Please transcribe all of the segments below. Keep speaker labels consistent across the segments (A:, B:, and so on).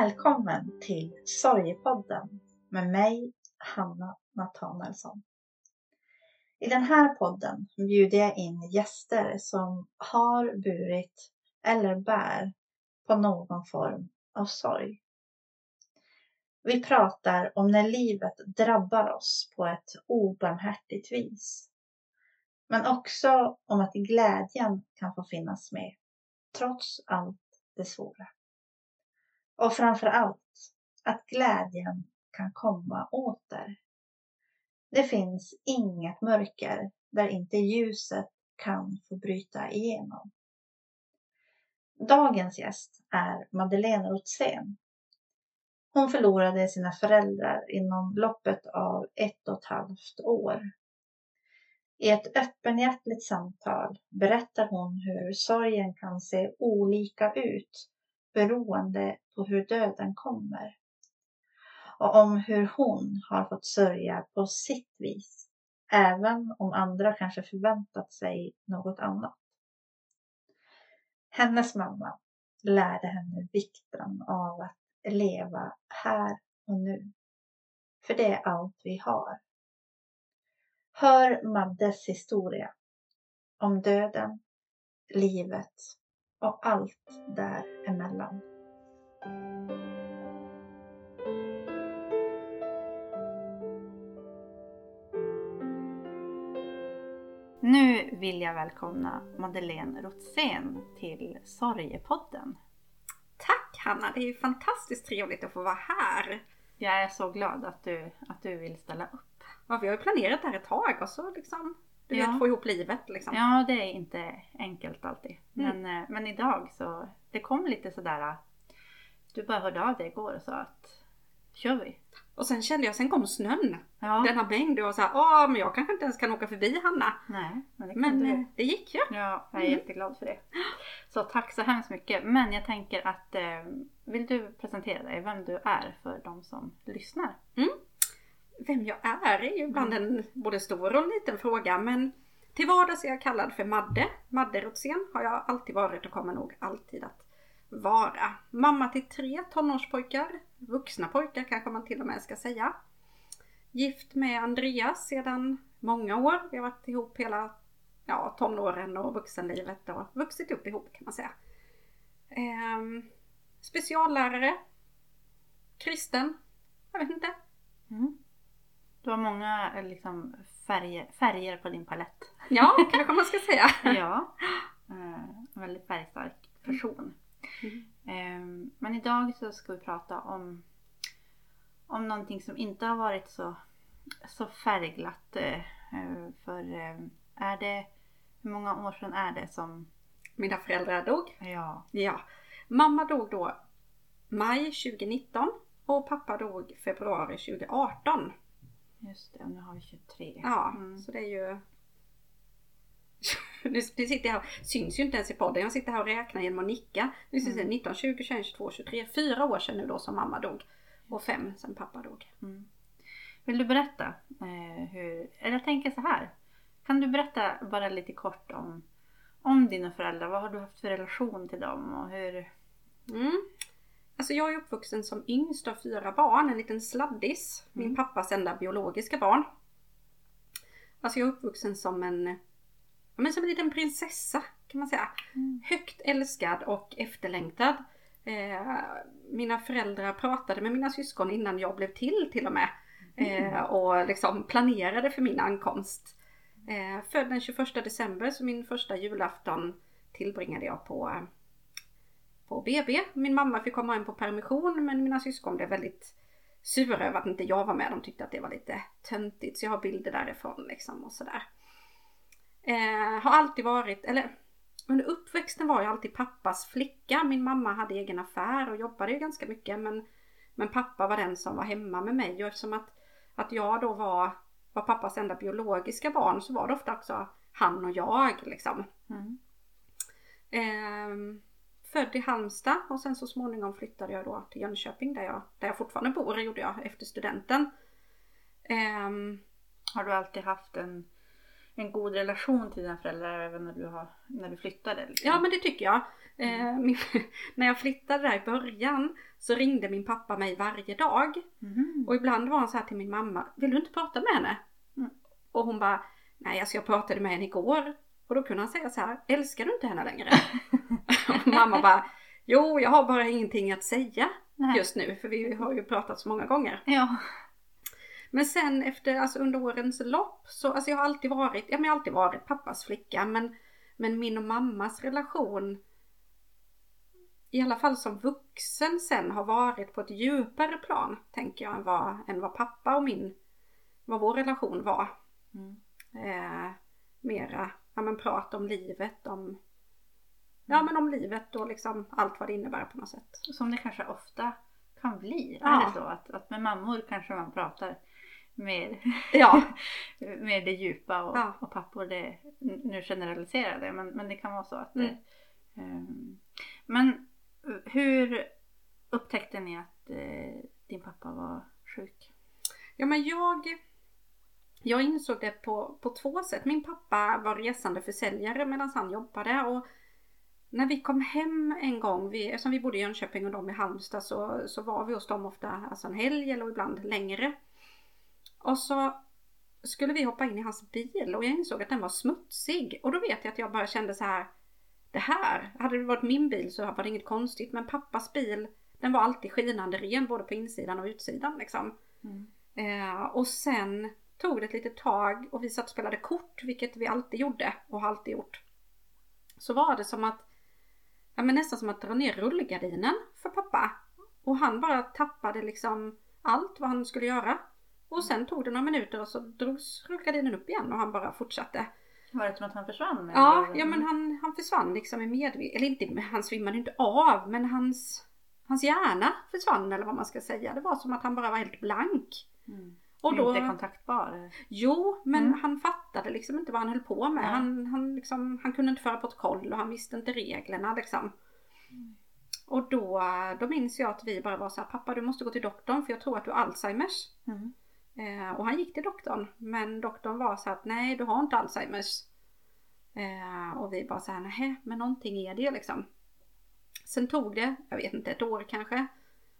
A: Välkommen till Sorgepodden med mig, Hanna Nathanaelsson. I den här podden bjuder jag in gäster som har burit eller bär på någon form av sorg. Vi pratar om när livet drabbar oss på ett obarmhärtigt vis. Men också om att glädjen kan få finnas med trots allt det svåra. Och framför allt att glädjen kan komma åter. Det finns inget mörker där inte ljuset kan få bryta igenom. Dagens gäst är Madeleine Rothsén. Hon förlorade sina föräldrar inom loppet av ett och ett halvt år. I ett öppenhjärtligt samtal berättar hon hur sorgen kan se olika ut beroende på hur döden kommer. Och om hur hon har fått sörja på sitt vis, även om andra kanske förväntat sig något annat. Hennes mamma lärde henne vikten av att leva här och nu. För det är allt vi har. Hör Maddes historia om döden, livet och allt däremellan. Nu vill jag välkomna Madeleine Rotzén till Sorgepodden.
B: Tack Hanna, det är ju fantastiskt trevligt att få vara här.
A: Jag är så glad att du, att du vill ställa upp.
B: Ja, vi har ju planerat det här ett tag och så liksom du ja. vet, få ihop livet liksom.
A: Ja, det är inte enkelt alltid. Mm. Men, eh, men idag så, det kom lite sådär, du bara hörde av dig igår och sa att kör vi.
B: Och sen kände jag, sen kom snön. Ja. Den har mängd och här, åh men jag kanske inte ens kan åka förbi Hanna.
A: Nej,
B: men det, men det, det gick ju.
A: Ja, jag är mm. jätteglad för det. Så tack så hemskt mycket. Men jag tänker att, eh, vill du presentera dig, vem du är för de som lyssnar?
B: Mm. Vem jag är är ju ibland mm. en både stor och liten fråga men till vardags är jag kallad för Madde. Madde Rotzén har jag alltid varit och kommer nog alltid att vara. Mamma till tre tonårspojkar, vuxna pojkar kanske man till och med ska säga. Gift med Andreas sedan många år. Vi har varit ihop hela ja, tonåren och vuxenlivet och vuxit upp ihop kan man säga. Eh, speciallärare. Kristen. Jag vet inte.
A: Mm. Du har många eh, liksom, färger, färger på din palett.
B: Ja, kanske man ska säga.
A: ja. Eh, väldigt färgstark person. Mm. Eh, men idag så ska vi prata om, om någonting som inte har varit så, så färgglatt. Eh, för eh, är det, hur många år sedan är det som
B: mina föräldrar dog?
A: Ja.
B: ja. Mamma dog då maj 2019 och pappa dog februari 2018.
A: Just det, nu har vi 23.
B: Ja, mm. så det är ju... nu sitter jag här, syns ju inte ens i podden, jag sitter här och räknar genom att nicka. Nu ska mm. 19, 20, 21, 22, 23, fyra år sedan nu då som mamma dog. Och fem sedan pappa dog.
A: Mm. Vill du berätta eh, hur, eller jag tänker så här. Kan du berätta bara lite kort om, om dina föräldrar? Vad har du haft för relation till dem och hur?
B: Mm. Alltså jag är uppvuxen som yngst av fyra barn, en liten sladdis. Min mm. pappas enda biologiska barn. Alltså jag är uppvuxen som en, men som en liten prinsessa kan man säga. Mm. Högt älskad och efterlängtad. Eh, mina föräldrar pratade med mina syskon innan jag blev till till och med. Mm. Eh, och liksom planerade för min ankomst. Eh, född den 21 december så min första julafton tillbringade jag på på BB. Min mamma fick komma hem på permission men mina syskon blev väldigt sura över att inte jag var med. De tyckte att det var lite töntigt så jag har bilder därifrån liksom och sådär. Eh, har alltid varit, eller under uppväxten var jag alltid pappas flicka. Min mamma hade egen affär och jobbade ju ganska mycket men, men pappa var den som var hemma med mig och eftersom att, att jag då var, var pappas enda biologiska barn så var det ofta också han och jag liksom. Mm. Eh, född i Halmstad och sen så småningom flyttade jag då till Jönköping där jag, där jag fortfarande bor, gjorde jag efter studenten.
A: Um, har du alltid haft en, en god relation till dina föräldrar även när du, har, när du flyttade? Liksom.
B: Ja men det tycker jag. Eh, min, när jag flyttade där i början så ringde min pappa mig varje dag.
A: Mhm.
B: Och ibland var han så här till min mamma, vill du inte prata med henne?
A: Mm.
B: Och hon bara, nej alltså jag pratade med henne igår. Och då kunde han säga så här, älskar du inte henne längre? och mamma bara, jo jag har bara ingenting att säga
A: Nej.
B: just nu för vi har ju pratat så många gånger.
A: Ja.
B: Men sen efter, alltså under årens lopp så, alltså jag har alltid varit, ja men jag har alltid varit pappas flicka men, men min och mammas relation i alla fall som vuxen sen har varit på ett djupare plan tänker jag än vad, än vad pappa och min, vad vår relation var.
A: Mm.
B: Eh, mera, ja men prata om livet, om Ja men om livet och liksom allt vad det innebär på något sätt.
A: Som det kanske ofta kan bli.
B: Ja.
A: Är det så att, att med mammor kanske man pratar mer,
B: Ja,
A: mer det djupa och,
B: Ja.
A: och pappor det, nu generaliserar det men, men det kan vara så att det,
B: Mm.
A: ehm, Men hur upptäckte ni att eh, din pappa var sjuk?
B: Ja men jag Jag insåg det på, på två sätt. Min pappa var resande försäljare medan han jobbade och när vi kom hem en gång, vi, eftersom vi bodde i Jönköping och de i Halmstad så, så var vi hos dem ofta alltså en helg eller ibland längre. Och så skulle vi hoppa in i hans bil och jag insåg att den var smutsig och då vet jag att jag bara kände så här Det här, hade det varit min bil så var det inget konstigt men pappas bil den var alltid skinande ren både på insidan och utsidan liksom. Eh, och sen tog det ett litet tag och vi satt och spelade kort, vilket vi alltid gjorde och har alltid gjort. Så var det som att, ja men nästan som att dra ner rullgardinen för pappa. Och han bara tappade liksom allt vad han skulle göra. Och sen tog det några minuter och så drogs rullgardinen upp igen och han bara fortsatte.
A: Var det som att han försvann?
B: Ja,
A: eller?
B: ja men han, han försvann liksom i medvetenhet, eller inte, han svimmade inte av men hans, hans hjärna försvann eller vad man ska säga. Det var som att han bara var helt blank.
A: Mm.
B: Och då,
A: Inte kontaktbar?
B: Jo, men
A: Mm.
B: han fattade liksom inte vad han höll på med.
A: Nej.
B: Han, han, liksom, han kunde inte föra protokoll och han visste inte reglerna liksom. Och då, då minns jag att vi bara var så här, pappa du måste gå till doktorn för jag tror att du har Alzheimers.
A: Mm.
B: Eh, och han gick till doktorn. Men doktorn var så att nej du har inte Alzheimers. Eh, och vi bara så här, nej men någonting är det liksom. Sen tog det, jag vet inte, ett år kanske.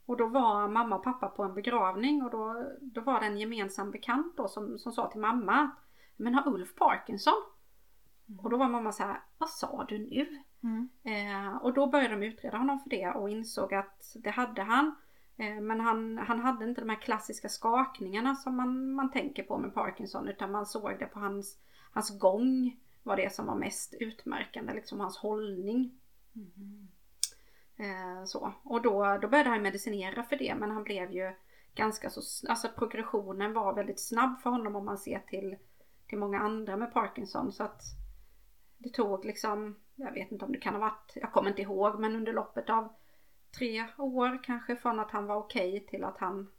B: Och då var mamma och pappa på en begravning och då, då var det en gemensam bekant då som, som sa till mamma att Men har Ulf Parkinson? Och då var mamma så här, vad sa du nu?
A: Mm.
B: Eh, och då började de utreda honom för det och insåg att det hade han. Eh, men han, han hade inte de här klassiska skakningarna som man, man tänker på med Parkinson utan man såg det på hans, hans gång var det som var mest utmärkande, liksom hans hållning.
A: Mm.
B: Eh, så. Och då, då började han medicinera för det men han blev ju ganska så, alltså progressionen var väldigt snabb för honom om man ser till, till många andra med Parkinson så att det tog liksom, jag vet inte om det kan ha varit, jag kommer inte ihåg men under loppet av tre år kanske från att han var okej till att han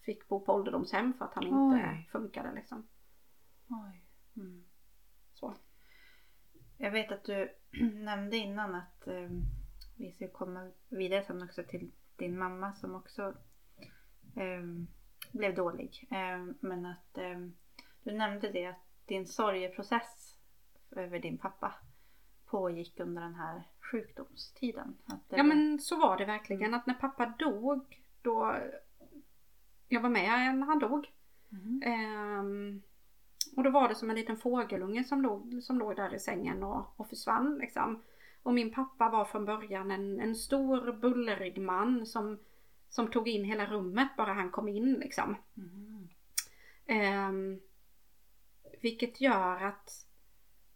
B: fick bo på ålderdomshem för att han inte
A: Oj.
B: funkade liksom.
A: Oj. Mm.
B: Så.
A: Jag vet att du nämnde innan att eh, vi ska komma vidare sen också till din mamma som också eh, blev dålig. Eh, men att eh, du nämnde det att din sorgeprocess över din pappa pågick under den här sjukdomstiden.
B: Ja
A: var-
B: men så var det verkligen att när pappa dog då jag var med när han dog.
A: Mhm.
B: Ehm, och då var det som en liten fågelunge som låg, som låg där i sängen och, och försvann liksom. Och min pappa var från början en, en stor bullrig man som, som tog in hela rummet bara han kom in liksom.
A: Mm.
B: Um, vilket gör att,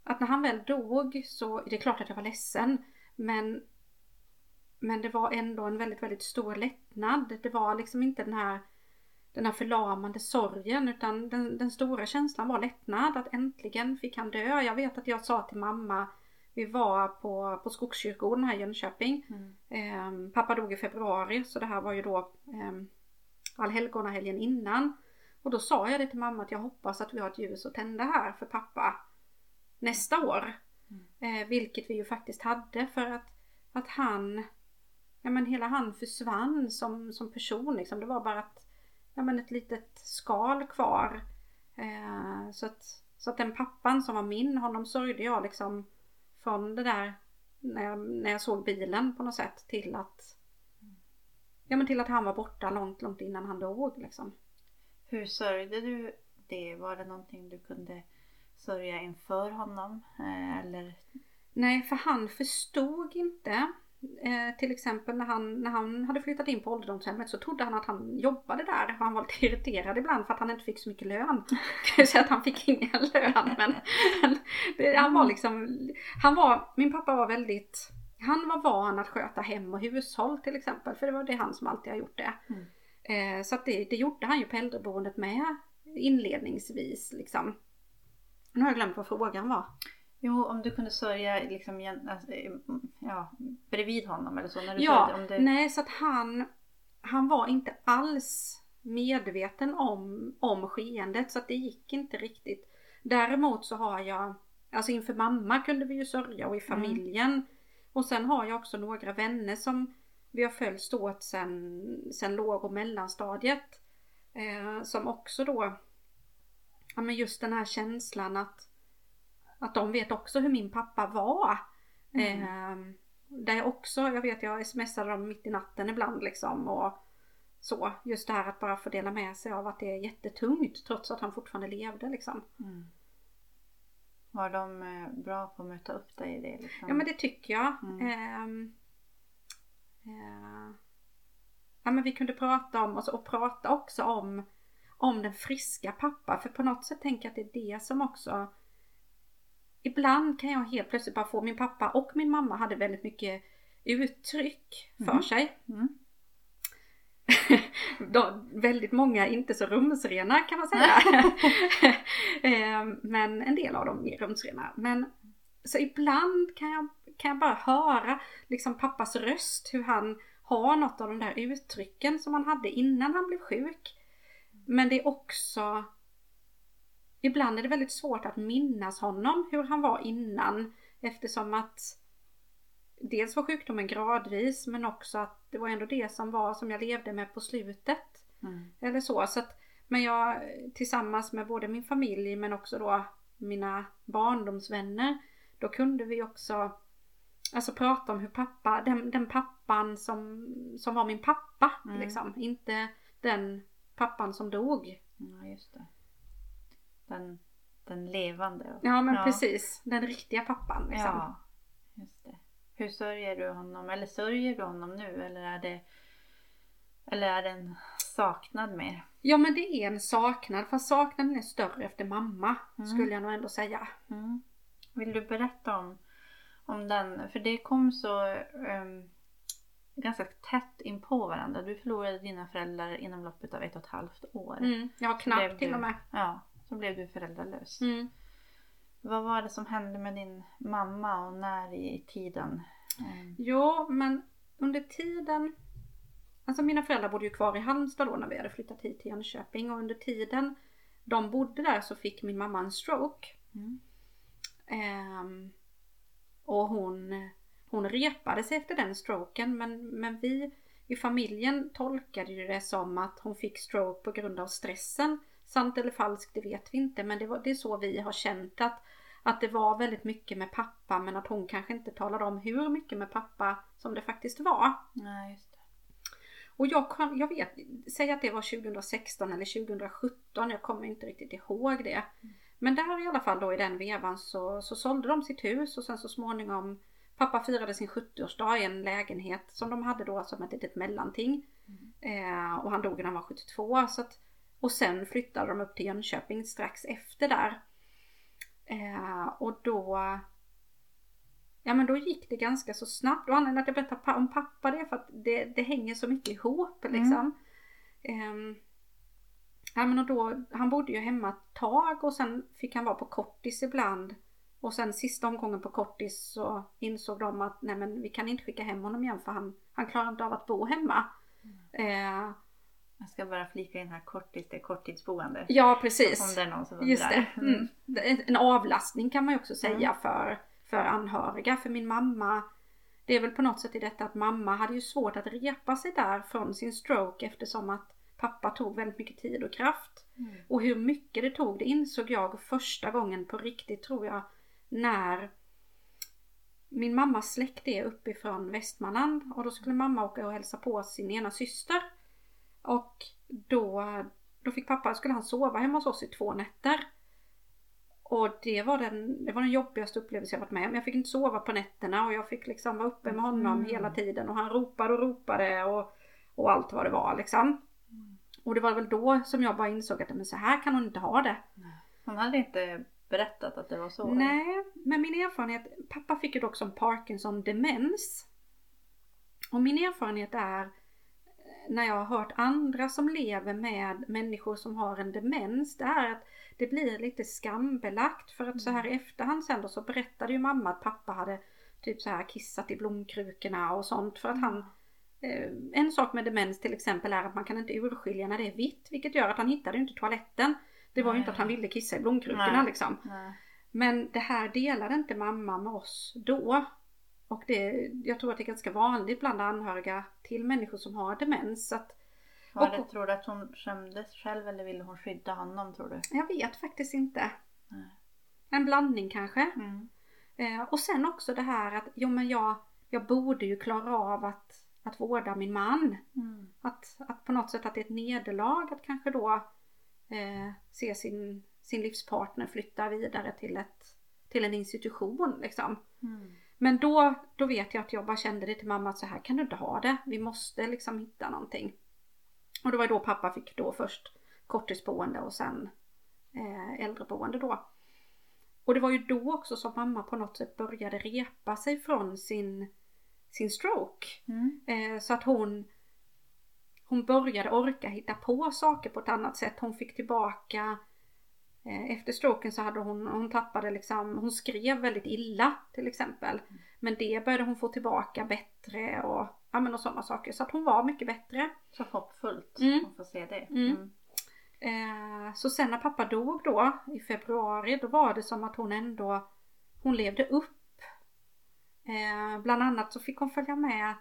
B: att när han väl dog så, det är klart att jag var ledsen men men det var ändå en väldigt, väldigt stor lättnad. Det var liksom inte den här den här förlamande sorgen utan den, den stora känslan var lättnad att äntligen fick han dö. Jag vet att jag sa till mamma vi var på, på Skogskyrkogården här i Jönköping.
A: Mm.
B: Ehm, pappa dog i februari så det här var ju då um, allhelgonahelgen innan. Och då sa jag det till mamma att jag hoppas att vi har ett ljus att tända här för pappa nästa år. Eh, vilket vi ju faktiskt hade för att, att han, ja men hela han försvann som, som person liksom. Det var bara ett, ja men ett litet skal kvar. Eh, så att, Så att den pappan som var min, honom sörjde jag liksom från det där när jag, när jag såg bilen på något sätt till att Ja men till att han var borta långt, långt innan han dog liksom.
A: Hur sörjde du det? Var det någonting du kunde sörja inför honom? Eh, eller?
B: Nej, för han förstod inte. Eh, till exempel när han, när han hade flyttat in på ålderdomshemmet så trodde han att han jobbade där. Och han var lite irriterad ibland för att han inte fick så mycket lön. Jag säga att han fick ingen lön. Men, men det, han var liksom, han var, min pappa var väldigt, han var van att sköta hem och hushåll till exempel. För det var det han som alltid har gjort det.
A: Mm.
B: Eh, så att det, det gjorde han ju på äldreboendet med inledningsvis liksom. Nu har jag glömt vad frågan var.
A: Jo, om du kunde sörja liksom, alltså, eh, ja, bredvid honom eller så. När du
B: Ja,
A: om det...
B: nej så att han, han var inte alls medveten om, om skeendet så att det gick inte riktigt. Däremot så har jag, alltså inför mamma kunde vi ju sörja och i familjen. Och sen har jag också några vänner som vi har följt åt sen, sen låg och mellanstadiet. Eh, som också då, ja men just den här känslan att, att de vet också hur min pappa var.
A: Mm.
B: Eh, där jag också, jag vet jag smsar dem mitt i natten ibland liksom och så. Just det här att bara få dela med sig av att det är jättetungt trots att han fortfarande levde liksom.
A: Mm. Var de eh, bra på att möta upp dig i det? Liksom?
B: Ja men det tycker jag.
A: Mm.
B: Ehm, eh, ja men vi kunde prata om och, så- och prata också om, om den friska pappa. För på något sätt tänker jag att det är det som också Ibland kan jag helt plötsligt bara få, min pappa och min mamma hade väldigt mycket uttryck för
A: Mm.
B: sig.
A: Mm.
B: Då, väldigt många inte så rumsrena kan man säga. Ehm, Men en del av dem är rumsrena. Men så ibland kan jag, kan jag bara höra liksom pappas röst hur han har något av de där uttrycken som han hade innan han blev sjuk. Men det är också Ibland är det väldigt svårt att minnas honom hur han var innan eftersom att Dels var sjukdomen gradvis men också att det var ändå det som var som jag levde med på slutet.
A: Mm.
B: Eller så. så att, men jag tillsammans med både min familj men också då mina barndomsvänner. Då kunde vi också alltså prata om hur pappa, den, den pappan som, som var min pappa.
A: Mm.
B: Liksom. Inte den pappan som dog.
A: Ja, just det. Den, den levande.
B: Ja men
A: Ja.
B: precis. Den riktiga pappan liksom.
A: Ja, just det. Hur sörjer du honom? Eller sörjer du honom nu? Eller är det, eller är det en saknad mer?
B: Ja men det är en saknad. Fast saknaden är större efter mamma.
A: Mm.
B: Skulle jag nog ändå säga.
A: Mm. Vill du berätta om, om den? För det kom så ehm, ganska tätt in på varandra. Du förlorade dina föräldrar inom loppet av ett och ett halvt år.
B: Mm.
A: Blev
B: knappt till och med.
A: Ja, så blev du föräldralös.
B: Mm.
A: Vad var det som hände med din mamma och när i tiden? Ehm,
B: Jo, men under tiden Alltså mina föräldrar bodde ju kvar i Halmstad då när vi hade flyttat hit till Jönköping och under tiden de bodde där så fick min mamma en stroke.
A: Mm.
B: Ehm, och hon, hon repade sig efter den stroken men, men vi i familjen tolkade ju det som att hon fick stroke på grund av stressen. Sant eller falskt det vet vi inte men det, var, det är så vi har känt att, att det var väldigt mycket med pappa men att hon kanske inte talade om hur mycket med pappa som det faktiskt var.
A: Nej, just det.
B: Och jag, kan, jag vet, säg att det var 2016 eller 2017, jag kommer inte riktigt ihåg det. Men där i alla fall då i den vevan så, så sålde de sitt hus och sen så småningom Pappa firade sin 70-årsdag i en lägenhet som de hade då som ett litet mellanting. Eh, och han dog när han var 72. Så att, och sen flyttade de upp till Jönköping strax efter där. Eh, och då Ja men då gick det ganska så snabbt och anledningen att jag berättar om pappa det är för att det, det hänger så mycket ihop liksom. Ehm, ja men och då, han bodde ju hemma ett tag och sen fick han vara på kortis ibland. Och sen sista omgången på kortis så insåg de att nej men vi kan inte skicka hem honom igen för han, han klarar inte av att bo hemma. Eh,
A: Jag ska bara flika in här korttids, det är korttidsboende.
B: ja precis.
A: Om det är någon som.
B: Just det. Mm. Är En avlastning kan man ju också säga
A: Mm.
B: för, för anhöriga. För min mamma, det är väl på något sätt i detta att mamma hade ju svårt att repa sig där från sin stroke eftersom att pappa tog väldigt mycket tid och kraft.
A: Mm.
B: Och hur mycket det tog det insåg jag första gången på riktigt tror jag när min mammas släkt är uppifrån Västmanland och då skulle mamma åka och hälsa på sin ena syster. Och då, då fick pappa, skulle han sova hemma hos oss i två nätter. Och det var, den, det var den jobbigaste upplevelsen jag varit med om. Jag fick inte sova på nätterna och jag fick liksom vara uppe med honom
A: Mm.
B: hela tiden och han ropade och ropade och, och allt vad det var liksom.
A: Mm.
B: Och det var väl då som jag bara insåg att men så här kan hon inte ha det.
A: Hon hade inte berättat att det var så?
B: Nej, men min erfarenhet, pappa fick ju dock som Parkinson demens. Och min erfarenhet är när jag har hört andra som lever med människor som har en demens, det är att det blir lite skambelagt för att så här i efterhand sen då så berättade ju mamma att pappa hade typ så här kissat i blomkrukorna och sånt för att han eh, en sak med demens till exempel är att man kan inte urskilja när det är vitt vilket gör att han hittade inte toaletten. Det var ju inte att han ville kissa i blomkrukorna
A: Nej.
B: liksom.
A: Nej.
B: Men det här delade inte mamma med oss då. Och det, jag tror att det är ganska vanligt bland anhöriga till människor som har demens. Att,
A: Var
B: Och-
A: det, tror du att hon skämdes själv eller ville hon skydda honom tror du?
B: jag vet faktiskt inte.
A: Nej.
B: En blandning kanske.
A: Mm.
B: Eh, och sen också det här att jo men jag, jag borde ju klara av att, att vårda min man.
A: Mm.
B: Att, att på något sätt att det är ett nederlag att kanske då eh, se sin, sin livspartner flytta vidare till, ett, till en institution liksom.
A: Mm.
B: Men då, då vet jag att jag bara kände det till mamma att så här kan du inte ha det. Vi måste liksom hitta någonting. Och det var då pappa fick då först korttidsboende och sen eh, äldreboende då. Och det var ju då också som mamma på något sätt började repa sig från sin, sin stroke.
A: Mm.
B: Eh, så att hon, hon började orka hitta på saker på ett annat sätt. Hon fick tillbaka efter stroken så hade hon, hon tappade liksom, hon skrev väldigt illa till exempel. Men det började hon få tillbaka bättre och, ja men och sådana saker. Så att hon var mycket bättre.
A: Så hoppfullt.
B: Mm.
A: Man får se det.
B: Mm. Eh, så sen när pappa dog då i februari då var det som att hon ändå, hon levde upp. Eh, bland annat så fick hon följa med,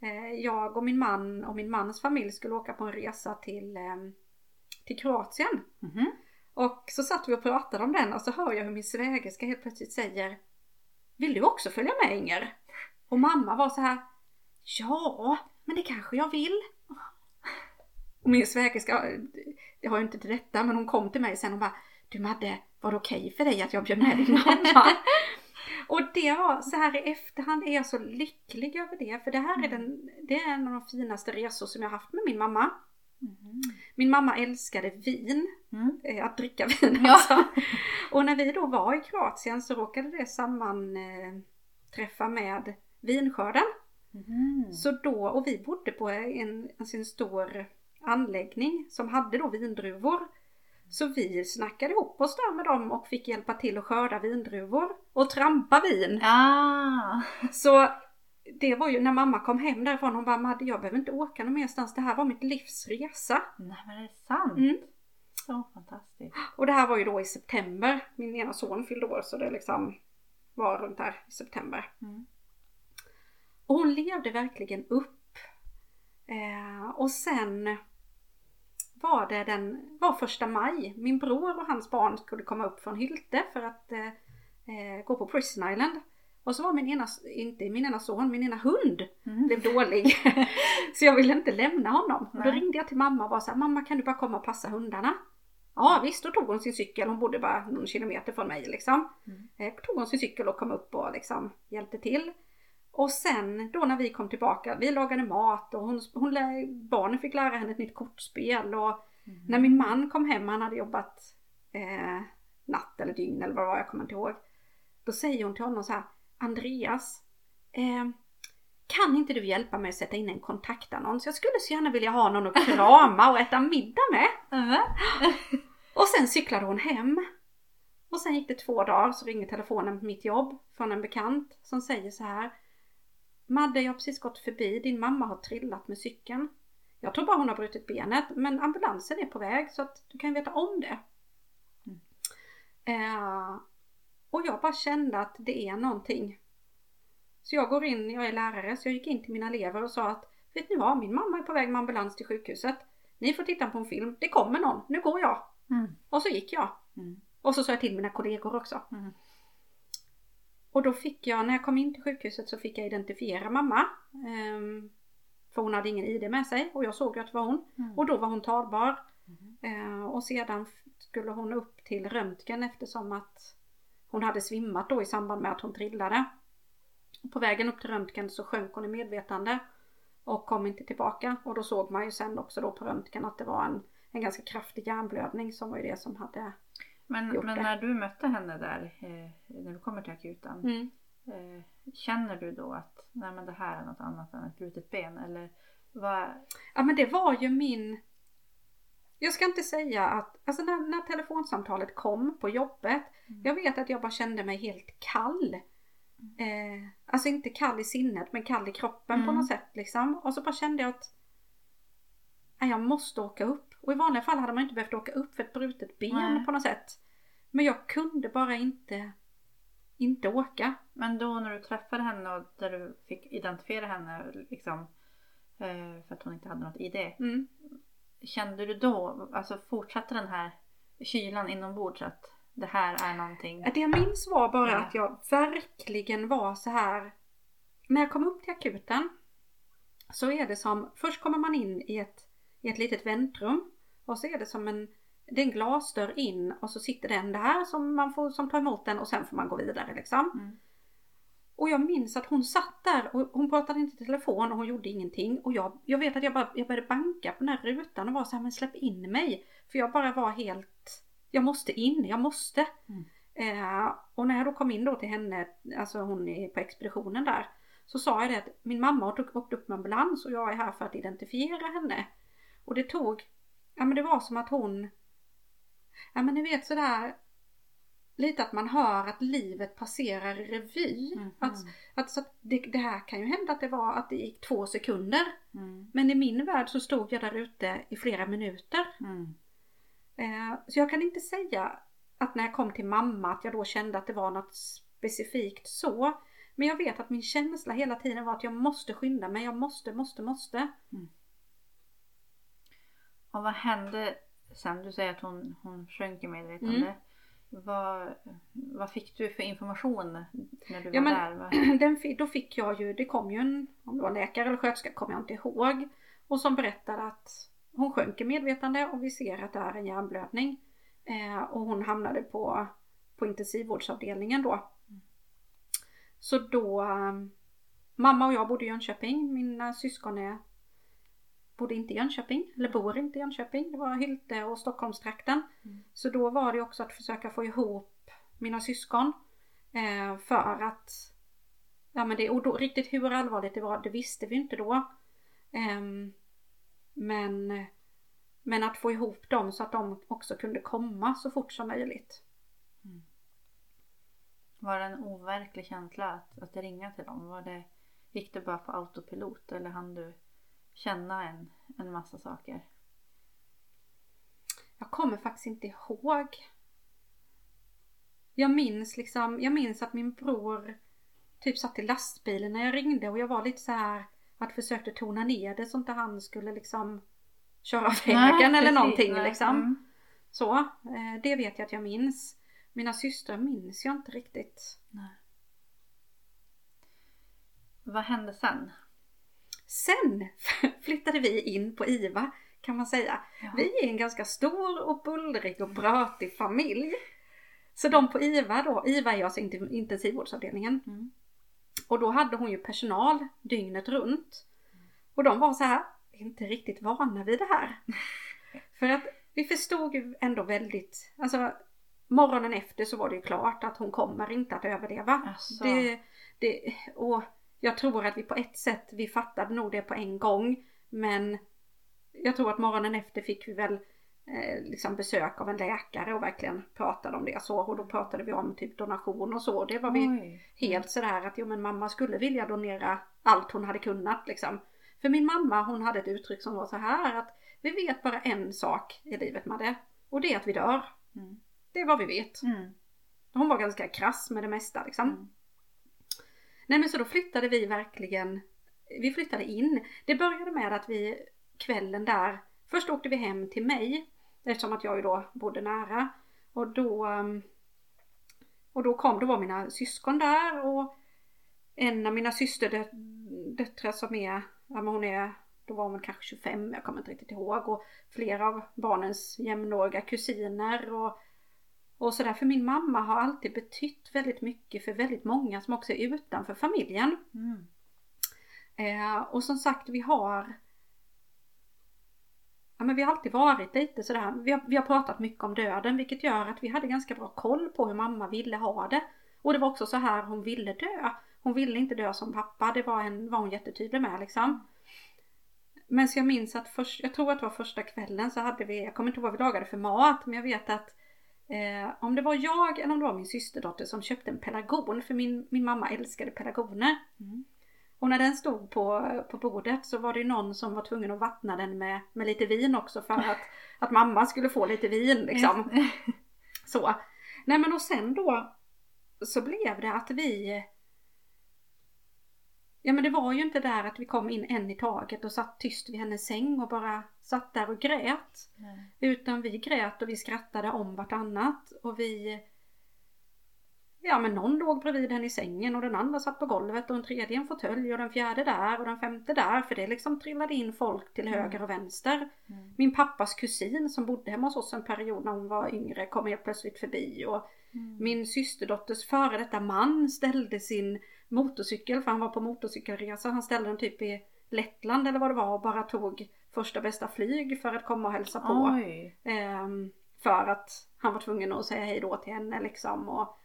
B: eh, jag och min man och min mans familj skulle åka på en resa till, eh, till Kroatien.
A: Mhm.
B: Och så satt vi och pratade om den och så hör jag hur min svägerska helt plötsligt säger Vill du också följa med Inger? Och mamma var så här Ja, men det kanske jag vill. Och min svägerska, det har ju inte till detta, men hon kom till mig sen och bara Du Madde, var det okej för dig att jag bjöd med din mamma? och det var så här i efterhand är jag så lycklig över det, för det här är, den, det är en av de finaste resor som jag haft med min mamma.
A: Mhm.
B: Min mamma älskade vin
A: Mm.
B: eh, att dricka vin
A: Ja.
B: alltså. Och när vi då var i Kroatien så råkade det sammanträffa eh, träffa med vinskörden.
A: Mhm.
B: Så då, och vi bodde på en, alltså en stor anläggning som hade då vindruvor. Så vi snackade ihop oss där med dem och fick hjälpa till att skörda vindruvor och trampa vin.
A: Ah.
B: Så det var ju när mamma kom hem därifrån, hon bara Madde jag behöver inte åka någon merstans, det här var mitt livs resa.
A: Nej men är det sant?
B: Mm.
A: Så fantastiskt.
B: Och det här var ju då i september. Min ena son fyllde år så det liksom var runt där i september.
A: Mm.
B: Och hon levde verkligen upp. Eh, och sen var det den, var första maj. Min bror och hans barn skulle komma upp från Hylte för att eh, eh, gå på Prison Island. Och så var min ena, inte min ena son, min ena hund
A: Mm.
B: blev dålig. så jag ville inte lämna honom. Och då
A: Nej.
B: ringde jag till mamma och var så här, mamma kan du bara komma och passa hundarna? Ja visst, då tog hon sin cykel, hon bodde bara någon kilometer från mig liksom.
A: Mm.
B: Eh, tog hon sin cykel och kom upp och liksom hjälpte till. Och sen då när vi kom tillbaka, vi lagade mat och hon, hon, barnen fick lära henne ett nytt kortspel och
A: Mm.
B: när min man kom hem, han hade jobbat eh, natt eller dygn eller vad det var, jag kommer inte ihåg. Då säger hon till honom så här, Andreas, eh, kan inte du hjälpa mig att sätta in en kontaktannons? Jag skulle så gärna vilja ha någon att krama och äta middag med.
A: Mhm.
B: Och sen cyklade hon hem. Och sen gick det två dagar så ringer telefonen på mitt jobb från en bekant som säger så här. Madde, jag har precis gått förbi. Din mamma har trillat med cykeln. Jag tror bara hon har brutit benet men ambulansen är på väg så att du kan veta om det.
A: Mm.
B: Eh, och jag bara kände att det är någonting. Så jag går in, jag är lärare, så jag gick in till mina elever och sa att Vet ni vad, min mamma är på väg med ambulans till sjukhuset. ni får titta på en film, det kommer någon, nu går jag.
A: Mm.
B: Och så gick jag.
A: Mm.
B: Och så sa jag till mina kollegor också.
A: Mm.
B: Och då fick jag, när jag kom in till sjukhuset så fick jag identifiera mamma. Ehm, för hon hade ingen ID med sig och jag såg ju att det var hon.
A: Mm.
B: Och då var hon talbar. Eh, och sedan skulle hon upp till röntgen eftersom att hon hade svimmat då i samband med att hon trillade. På vägen upp till röntgen så sjönk hon i medvetande och kom inte tillbaka. Och då såg man ju sen också då på röntgen att det var en, en ganska kraftig hjärnblödning som var ju det som hade...
A: Men,
B: gjort
A: men
B: det.
A: när du mötte henne där, eh, när du kommer till akuten.
B: Mm.
A: Eh, känner du då att nej, men det här är något annat än ett brutet ben? Eller vad?
B: Ja men det var ju min... Jag ska inte säga att, alltså när, när telefonsamtalet kom på jobbet,
A: Mm.
B: jag vet att jag bara kände mig helt kall. Eh, alltså inte kall i sinnet men kall i kroppen på
A: Mm.
B: något sätt liksom. Och så bara kände jag att nej, jag måste åka upp. Och i vanliga fall hade man inte behövt åka upp för ett brutet ben
A: Nej.
B: på något sätt. Men jag kunde bara inte, inte åka.
A: Men då när du träffade henne och där du fick identifiera henne liksom eh, för att hon inte hade något ID.
B: Mm.
A: Kände du då, alltså fortsatte den här kylan inombords att det här är någonting?
B: Det jag minns var bara
A: Ja.
B: att jag verkligen var så här. När jag kom upp till akuten så är det som, först kommer man in i ett, i ett litet väntrum och så är det som en, det är en glasdörr in och så sitter den där som man får, som tar emot den och sen får man gå vidare liksom.
A: Mm.
B: Och jag minns att hon satt där och hon pratade inte i telefon och hon gjorde ingenting. Och jag, jag vet att jag, bara, jag började banka på den här rutan och var så här, men släpp in mig. För jag bara var helt, jag måste in, jag måste.
A: Mm.
B: Eh, och när jag då kom in då till henne, alltså hon är på expeditionen där. Så sa jag det att min mamma har åkt upp med ambulans och jag är här för att identifiera henne. Och det tog, ja men det var som att hon, ja men ni vet sådär, lite att man hör att livet passerar i revy.
A: Mhm.
B: Att, att, så att det, det här kan ju hända att det var att det gick två sekunder.
A: Mm.
B: Men i min värld så stod jag där ute i flera minuter.
A: Mm.
B: Eh, så jag kan inte säga att när jag kom till mamma att jag då kände att det var något specifikt så. Men jag vet att min känsla hela tiden var att jag måste skynda mig. Jag måste, måste, måste.
A: Och vad hände sen? Du säger att hon, hon sjönk i medvetande. Vad, vad fick du för information när du
B: Ja,
A: var där?
B: Den, då fick jag ju, det kom ju en, om det var läkare eller sköterska kommer jag inte ihåg. Och som berättade att hon sjönk i medvetande och vi ser att det är en hjärnblödning. Eh, och hon hamnade på, på intensivvårdsavdelningen då. Så då, eh, mamma och jag bodde i Jönköping. Mina syskon är, bodde inte i Jönköping, eller bor inte i Jönköping. Det var Hylte och Stockholmstrakten.
A: Mm.
B: Så då var det också att försöka få ihop mina syskon. Eh, för att Ja men det, och då, riktigt hur allvarligt det var det visste vi inte då. Ehm, men, men att få ihop dem så att de också kunde komma så fort som möjligt.
A: Var det en overklig känsla att, att ringa till dem? Var det, gick det bara på autopilot eller hann du känna en, en massa saker?
B: Jag kommer faktiskt inte ihåg. Jag minns liksom, jag minns att min bror typ satt i lastbilen när jag ringde och jag var lite så här att försökte tona ner det så inte han skulle liksom köra vägen eller någonting
A: nej.
B: liksom.
A: Mm.
B: Så, eh, det vet jag att jag minns. Mina systrar minns jag inte riktigt.
A: Nej. Vad hände sen?
B: Sen flyttade vi in på IVA kan man säga.
A: Ja.
B: Vi är en ganska stor och bullrig och brötig familj. Så de på IVA då, IVA är alltså inte- intensivvårdsavdelningen.
A: Mm.
B: Och då hade hon ju personal dygnet runt. Och de var så här, "Vi är inte riktigt vana vid det här. För att vi förstod ju ändå väldigt, alltså morgonen efter så var det ju klart att hon kommer inte att överleva.
A: Asså.
B: Det, det, och jag tror att vi på ett sätt, vi fattade nog det på en gång. Men jag tror att morgonen efter fick vi väl eh, liksom besök av en läkare och verkligen pratade om det så. Och då pratade vi om typ donation och så. Det var vi
A: Oj.
B: helt sådär att jo men mamma skulle vilja donera allt hon hade kunnat liksom. För min mamma hon hade ett uttryck som var så här att vi vet bara en sak i livet Madde och det är att vi dör.
A: Mm.
B: Det är vad vi vet.
A: Mm.
B: Hon var ganska krass med det mesta liksom.
A: Mm.
B: Nej men så då flyttade vi verkligen, vi flyttade in. Det började med att vi kvällen där först åkte vi hem till mig eftersom att jag ju då bodde nära. Och då, ehm, och då kom, då var mina syskon där och en av mina systerdöttrar som är, ja men hon är, då var hon väl kanske 25, jag kommer inte riktigt ihåg. Och flera av barnens jämnåriga kusiner och, och sådär. För min mamma har alltid betytt väldigt mycket för väldigt många som också är utanför familjen.
A: Mm.
B: Eh, och som sagt vi har Ja men vi har alltid varit lite sådär, vi har, vi har pratat mycket om döden vilket gör att vi hade ganska bra koll på hur mamma ville ha det. Och det var också så här hon ville dö. Hon ville inte dö som pappa, det var, en, var hon jättetydlig med liksom. Men så jag minns att först, jag tror att det var första kvällen så hade vi, jag kommer inte ihåg vad vi lagade för mat men jag vet att eh, om det var jag eller om det var min systerdotter som köpte en pelargon för min, min mamma älskade pelargoner.
A: Mm.
B: Och när den stod på, på bordet så var det någon som var tvungen att vattna den med, med lite vin också för att, att mamma skulle få lite vin liksom. Så. Nej men och sen då så blev det att vi Ja men det var ju inte där att vi kom in en i taget och satt tyst vid hennes säng och bara satt där och grät.
A: Nej.
B: Utan vi grät och vi skrattade om vartannat och vi Ja men någon låg bredvid henne i sängen och den andra satt på golvet och en tredje i en fåtölj och den fjärde där och den femte där för det liksom trillade in folk till höger och vänster.
A: Mm.
B: Min pappas kusin som bodde hemma hos oss en period när hon var yngre kom helt plötsligt förbi och
A: Mm.
B: min systerdotters före detta man ställde sin motorcykel för han var på motorcykelresa. Han ställde den typ i Lettland eller vad det var och bara tog första bästa flyg för att komma och hälsa på.
A: Oj.
B: Ehm, för att han var tvungen att säga hej då till henne liksom. Och,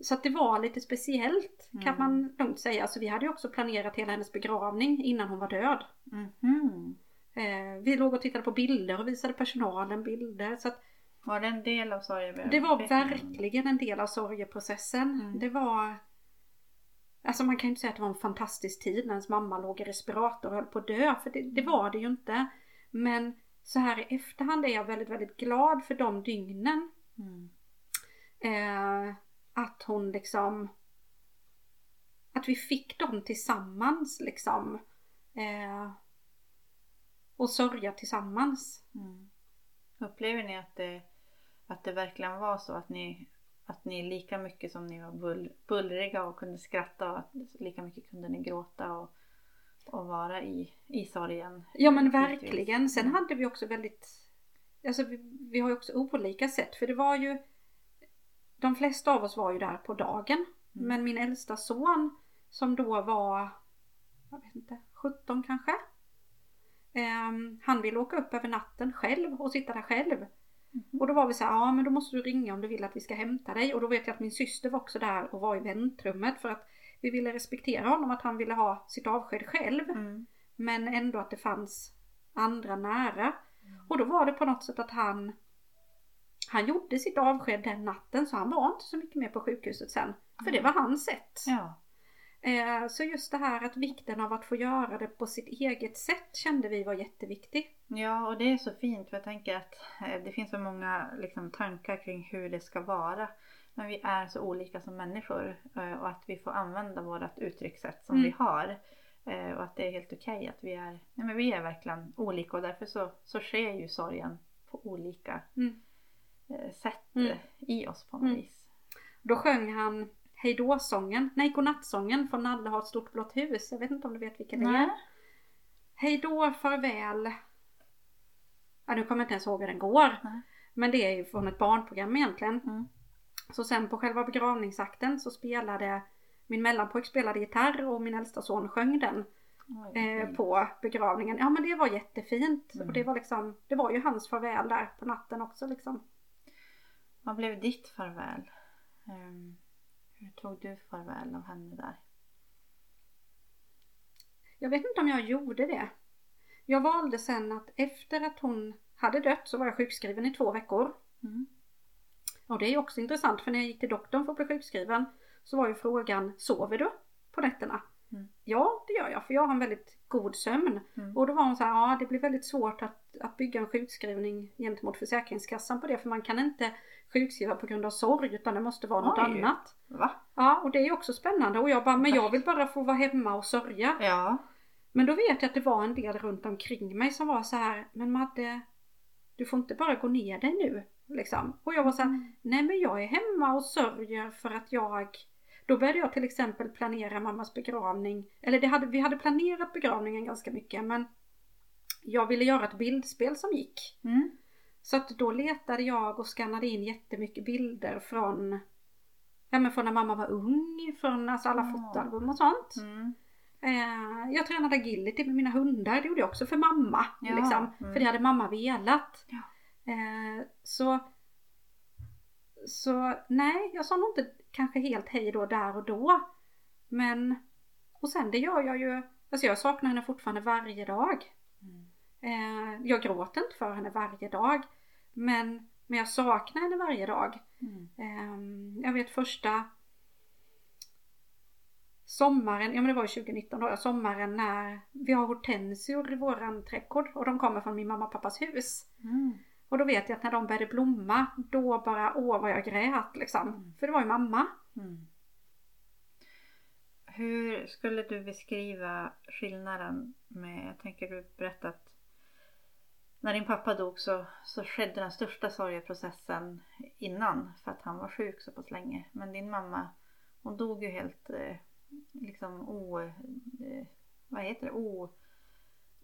B: så att det var lite speciellt kan
A: Mm.
B: man lugnt säga. Så vi hade ju också planerat hela hennes begravning innan hon var död.
A: Mhm.
B: Eh, vi låg och tittade på bilder och visade personalen bilder. Så att
A: Var det en del av sorgebearbetningen?
B: det var verkligen en del av sorgeprocessen.
A: Mm.
B: Det var Alltså man kan ju inte säga att det var en fantastisk tid när ens mamma låg i respirator och höll på att dö. För det, det var det ju inte. Men så här i efterhand är jag väldigt, väldigt glad för de dygnen.
A: Mm.
B: Eh, att hon liksom Att vi fick dem tillsammans liksom. Eh, och sörja tillsammans.
A: Mm. Upplever ni att det, att det verkligen var så att ni, att ni lika mycket som ni var bull, bullriga och kunde skratta och att lika mycket kunde ni gråta och, och vara i, i sorgen?
B: Ja men verkligen. Sen
A: Mm.
B: hade vi också väldigt Alltså vi, vi har ju också olika sätt för det var ju De flesta av oss var ju där på dagen.
A: Mm.
B: Men min äldsta son som då var Jag vet inte, 17 kanske. Ehm, han ville åka upp över natten själv och sitta där själv.
A: Mhm.
B: Och då var vi så här, ja men då måste du ringa om du vill att vi ska hämta dig. Och då vet jag att min syster var också där och var i väntrummet för att vi ville respektera honom att han ville ha sitt avsked själv.
A: Mm.
B: Men ändå att det fanns andra nära. Och då var det på något sätt att han Han gjorde sitt avsked den natten så han var inte så mycket mer på sjukhuset sen. För det var hans sätt.
A: Ja.
B: Eh, så just det här att vikten av att få göra det på sitt eget sätt kände vi var jätteviktigt.
A: ja, och det är så fint för jag tänker att eh, det finns så många liksom, tankar kring hur det ska vara. Men vi är så olika som människor eh, och att vi får använda vårt uttryckssätt som
B: Mm.
A: vi har. Och att det är helt okej att vi är, nej men vi är verkligen olika och därför så, så sker ju sorgen på olika
B: Mm.
A: sätt
B: Mm.
A: i oss på något
B: Mm.
A: vis.
B: Då sjöng han Hejdå-sången, nej godnattsången från Nalle har ett stort blått hus. Jag vet inte om du vet vilken det är. Hejdå, farväl. Ja, nu kommer jag inte ens ihåg hur den går.
A: Nej.
B: Men det är ju från ett barnprogram egentligen.
A: Mm.
B: Så sen på själva begravningsakten så spelade min mellanpojk spelade gitarr och min äldsta son sjöng den
A: vad
B: eh, på begravningen. Ja men det var jättefint.
A: Mm.
B: Och det var liksom, det var ju hans farväl där på natten också liksom.
A: Vad blev ditt farväl? Ehm, hur tog du farväl av henne där?
B: Jag vet inte om jag gjorde det. Jag valde sen att efter att hon hade dött så var jag sjukskriven i två veckor.
A: Mm.
B: Och det är också intressant för när jag gick till doktorn för att bli sjukskriven så var ju frågan, sover du på nätterna?
A: Mm.
B: Ja, det gör jag för jag har en väldigt god sömn.
A: Mm.
B: Och då var hon så här, ja det blir väldigt svårt att, att bygga en sjukskrivning gentemot Försäkringskassan på det för man kan inte sjukskriva på grund av sorg utan det måste vara något
A: Oj.
B: annat.
A: Va?
B: Ja, och det är också spännande och jag bara, men jag vill bara få vara hemma och sörja.
A: Ja.
B: Men då vet jag att det var en del runt omkring mig som var så här, men Madde, du får inte bara gå ner dig nu. Liksom. Och jag var så här,
A: Mm.
B: nej men jag är hemma och sörjer för att jag då började jag till exempel planera mammas begravning. Eller det hade, vi hade planerat begravningen ganska mycket men jag ville göra ett bildspel som gick.
A: Mm.
B: Så att då letade jag och skannade in jättemycket bilder från Ja men från när mamma var ung, från alltså alla
A: Ja.
B: fotoalbum och sånt.
A: Mm.
B: Eh, jag tränade agility med mina hundar, det gjorde jag också för mamma.
A: Ja,
B: Liksom,
A: mm.
B: För det hade mamma velat.
A: Ja.
B: Eh, så, så nej, jag sa nog inte kanske helt hej då där och då. Men, och sen det gör jag ju, alltså jag saknar henne fortfarande varje dag. Eh, jag gråter inte för henne varje dag. Men, men jag saknar henne varje dag.
A: Mm.
B: Ehm, jag vet första sommaren, ja men det var ju 2019 då, sommaren när vi har hortensior i våran trädgård och de kommer från min mamma och pappas hus.
A: Mm.
B: Och då vet jag att när de började blomma, då bara, åh vad jag grät liksom.
A: Mm.
B: För det var ju mamma.
A: Mm. Hur skulle du beskriva skillnaden med, jag tänker du berättat när din pappa dog så, så skedde den största sorgeprocessen innan för att han var sjuk så pass länge. Men din mamma hon dog ju helt eh, liksom o... Eh, vad heter det? O,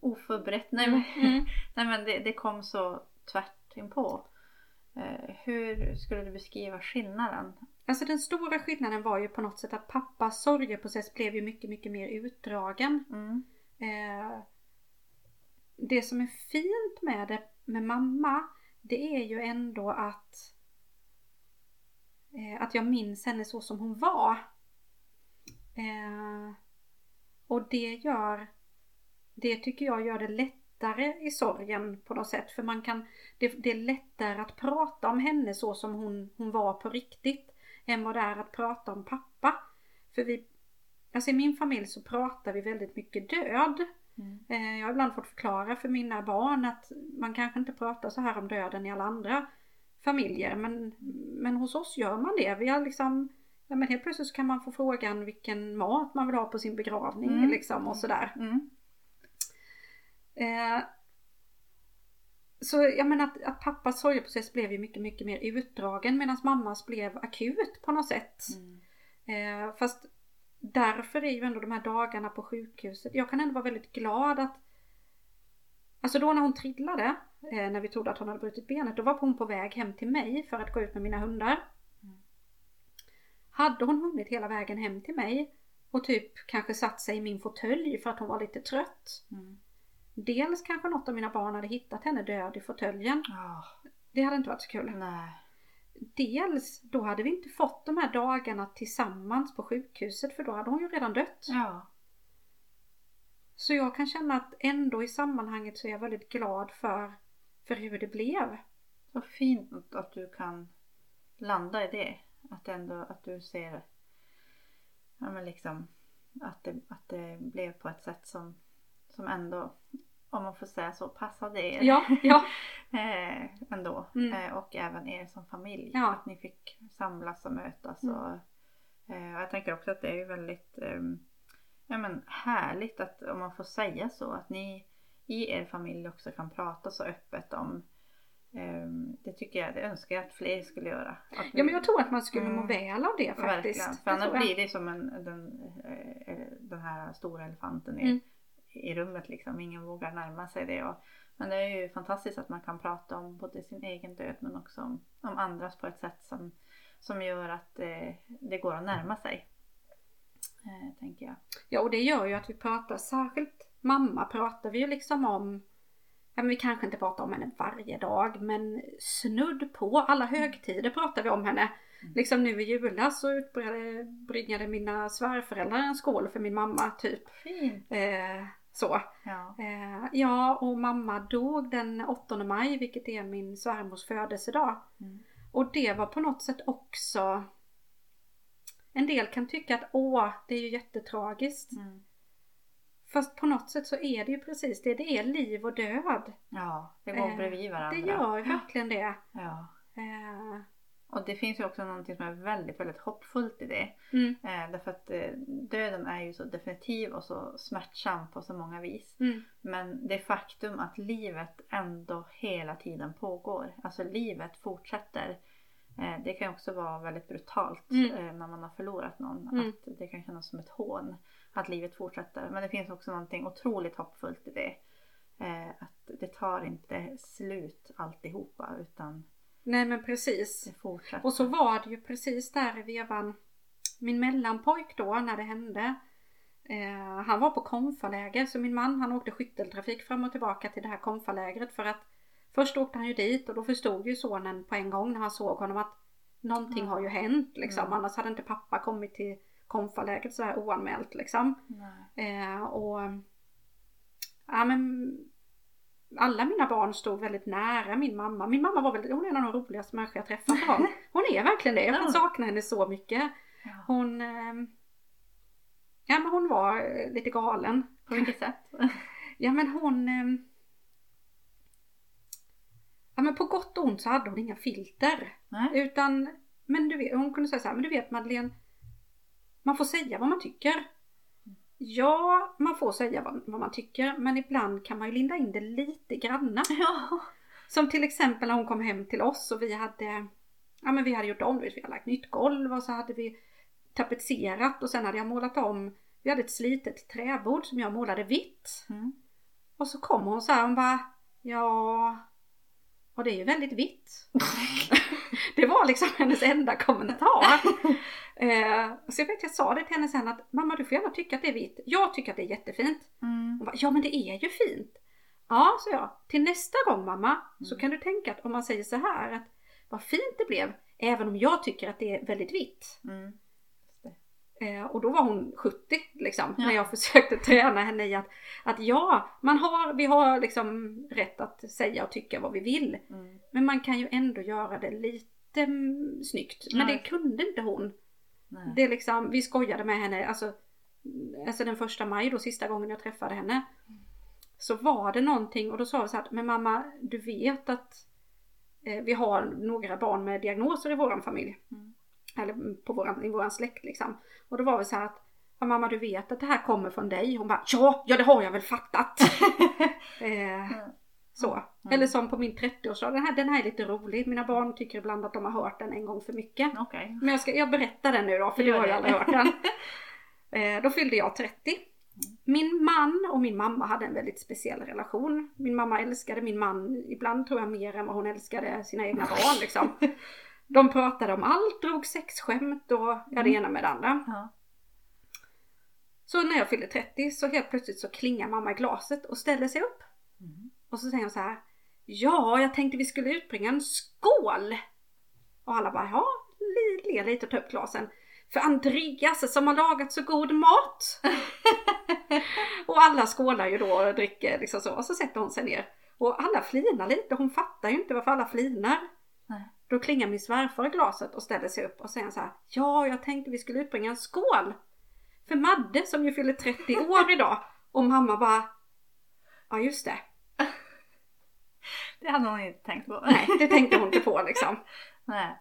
A: oförberett. Nej, men,
B: Mm.
A: nej men det, det kom så tvärt inpå. Eh, hur skulle du beskriva skillnaden?
B: Alltså den stora skillnaden var ju på något sätt att pappas sorgeprocess blev ju mycket, mycket mer utdragen.
A: Mm.
B: Eh, det som är fint med det med mamma det är ju ändå att eh, att jag minns henne så som hon var. Eh, och det gör det tycker jag gör det lättare i sorgen på något sätt för man kan det, det är lättare att prata om henne så som hon, hon var på riktigt än vad det är att prata om pappa. För vi, alltså i min familj så pratar vi väldigt mycket död.
A: Mm.
B: Eh, Jag har ibland fått förklara för mina barn att man kanske inte pratar så här om döden i alla andra familjer men, men hos oss gör man det. Vi har liksom, ja men helt plötsligt så kan man få frågan vilken mat man vill ha på sin begravning
A: Mm.
B: liksom och sådär.
A: Mm.
B: Eh, så jag menar att, att pappas sorgeprocess blev ju mycket, mycket mer utdragen medan mammas blev akut på något sätt.
A: Mm.
B: Eh, fast därför är ju ändå de här dagarna på sjukhuset, jag kan ändå vara väldigt glad att Alltså då när hon trillade, eh, när vi trodde att hon hade brutit benet, då var hon på väg hem till mig för att gå ut med mina hundar.
A: Mm.
B: Hade hon hunnit hela vägen hem till mig och typ kanske satt sig i min fåtölj för att hon var lite trött.
A: Mm.
B: Dels kanske något av mina barn hade hittat henne död i fåtöljen.
A: Ah,
B: Det hade inte varit så kul.
A: nej.
B: Dels, då hade vi inte fått de här dagarna tillsammans på sjukhuset för då hade hon ju redan dött.
A: Ja.
B: Så jag kan känna att ändå i sammanhanget så är jag väldigt glad för, för hur det blev.
A: Så fint att du kan landa i det. Att ändå att du ser ja, men liksom, att, det, att det blev på ett sätt som, som ändå, om man får säga så, passade er.
B: Ja, ja.
A: eh, ändå.
B: Mm.
A: Eh, och även er som familj.
B: Ja.
A: Att ni fick samlas och mötas.
B: Mm.
A: Och, eh, och jag tänker också att det är väldigt ehm, ja, men härligt att om man får säga så. Att ni i er familj också kan prata så öppet om ehm, det tycker jag, det önskar jag att fler skulle göra. Att
B: Ja men jag tror att man skulle må
A: Mm.
B: väl av det faktiskt.
A: Verkligen. För annars blir det som en, den, eh, eh, den här stora elefanten i,
B: Mm.
A: I rummet liksom. Ingen vågar närma sig det. Och, men det är ju fantastiskt att man kan prata om både sin egen död men också om, om andras på ett sätt som, som gör att eh, det går att närma sig. Eh, tänker jag.
B: Ja och det gör ju att vi pratar, särskilt mamma pratar vi ju liksom om Ja men vi kanske inte pratar om henne varje dag men snudd på alla högtider pratar vi om henne.
A: Mm.
B: Liksom nu i julas så utbringade mina svärföräldrar en skål för min mamma typ.
A: Fint.
B: Eh, så.
A: Ja.
B: Eh, ja och mamma dog den 8 maj vilket är min svärmors födelsedag.
A: Mm.
B: Och det var på något sätt också En del kan tycka att åh, det är ju jättetragiskt.
A: Mm.
B: Fast på något sätt så är det ju precis det. Det är liv och död.
A: ja, det går
B: Eh,
A: bredvid varandra.
B: Det gör verkligen det.
A: Ja.
B: Eh,
A: Och det finns ju också någonting som är väldigt, väldigt hoppfullt i det.
B: Mm.
A: Eh, därför att eh, döden är ju så definitiv och så smärtsam på så många vis.
B: Mm.
A: Men det faktum att livet ändå hela tiden pågår. Alltså livet fortsätter. Eh, det kan också vara väldigt brutalt
B: Mm.
A: eh, när man har förlorat någon.
B: Mm.
A: Att det kan kännas som ett hån. Att livet fortsätter. Men det finns också någonting otroligt hoppfullt i det. Eh, att det tar inte slut alltihopa utan
B: Nej men precis. Och så var det ju precis där i vevan. Min mellanpojk då när det hände. Eh, han var på konfaläger så min man han åkte skytteltrafik fram och tillbaka till det här konfalägret för att först åkte han ju dit och då förstod ju sonen på en gång när han såg honom att någonting har ju hänt liksom.
A: Mm.
B: Annars hade inte pappa kommit till konfalägret så här oanmält liksom. Eh, och ja, men alla mina barn stod väldigt nära min mamma. Min mamma var väl, hon är en av de roligaste människor jag träffat. på. Hon är verkligen det. Jag kan sakna henne så mycket. Hon, eh, ja men hon var eh, lite galen.
A: På vilket sätt?
B: Ja men hon, eh, ja men på gott och ont så hade hon inga filter.
A: Nej.
B: Utan, men du vet, hon kunde säga så här, men du vet Madeleine, man får säga vad man tycker. Ja, man får säga vad, vad man tycker, men ibland kan man ju linda in det lite granna.
A: Ja.
B: Som till exempel när hon kom hem till oss och vi hade, ja men vi hade gjort om, vi hade lagt nytt golv och så hade vi tapetserat och sen hade jag målat om, vi hade ett slitet träbord som jag målade vitt.
A: Mm.
B: Och så kom hon så här, hon bara, ja, och det är ju väldigt vitt. det var liksom hennes enda kommentar. eh, så jag vet, jag sa det till henne sen att mamma du får gärna tycka att det är vitt. Jag tycker att det är jättefint.
A: Mm.
B: Hon bara, ja men det är ju fint. Ja, så jag. Till nästa gång mamma så
A: Mm.
B: kan du tänka att om man säger så här att vad fint det blev. Även om jag tycker att det är väldigt vitt.
A: Mm.
B: Eh, och då var hon 70 liksom.
A: Ja.
B: När jag försökte träna henne i att, att ja, man har, vi har liksom rätt att säga och tycka vad vi vill.
A: Mm.
B: Men man kan ju ändå göra det lite mm, snyggt. Men
A: Ja.
B: det kunde inte hon.
A: Nej.
B: Det liksom, vi skojade med henne, alltså, alltså den första maj då, sista gången jag träffade henne. Så var det någonting och då sa vi så här, men mamma du vet att eh, vi har några barn med diagnoser i våran familj.
A: Mm.
B: Eller på våran, i våran släkt liksom. Och då var vi så här att, ja, mamma du vet att det här kommer från dig? Hon bara, ja, ja det har jag väl fattat. eh,
A: Mm.
B: så.
A: Mm.
B: Eller som på min 30-årsdag, den här, den här är lite rolig. Mina barn tycker ibland att de har hört den en gång för mycket.
A: Okej.
B: Men jag, ska, jag berättar den nu då, för du har ju aldrig hört den. Eh, då fyllde jag 30. Min man och min mamma hade en väldigt speciell relation. Min mamma älskade min man, ibland tror jag mer än vad hon älskade sina egna barn liksom. De pratade om allt, drog sexskämt och ja, det ena med det andra.
A: Ja.
B: Så när jag fyllde 30 så helt plötsligt så klingar mamma i glaset och ställer sig upp.
A: Mm.
B: Och så säger hon så här. Ja, jag tänkte vi skulle utbringa en skål. Och alla bara, ja, le, le lite och ta upp glasen. För Andreas som har lagat så god mat. och alla skålar ju då och dricker liksom så. Och så sätter hon sig ner. Och alla flinar lite. Hon fattar ju inte varför alla flinar.
A: Nej.
B: Då klingar min svärfar i glaset och ställer sig upp och säger så här. Ja, jag tänkte vi skulle utbringa en skål. För Madde som ju fyller 30 år idag. Och mamma bara. Ja, just det.
A: Det hade hon inte tänkt på.
B: Nej, det tänkte hon inte på liksom.
A: Nej.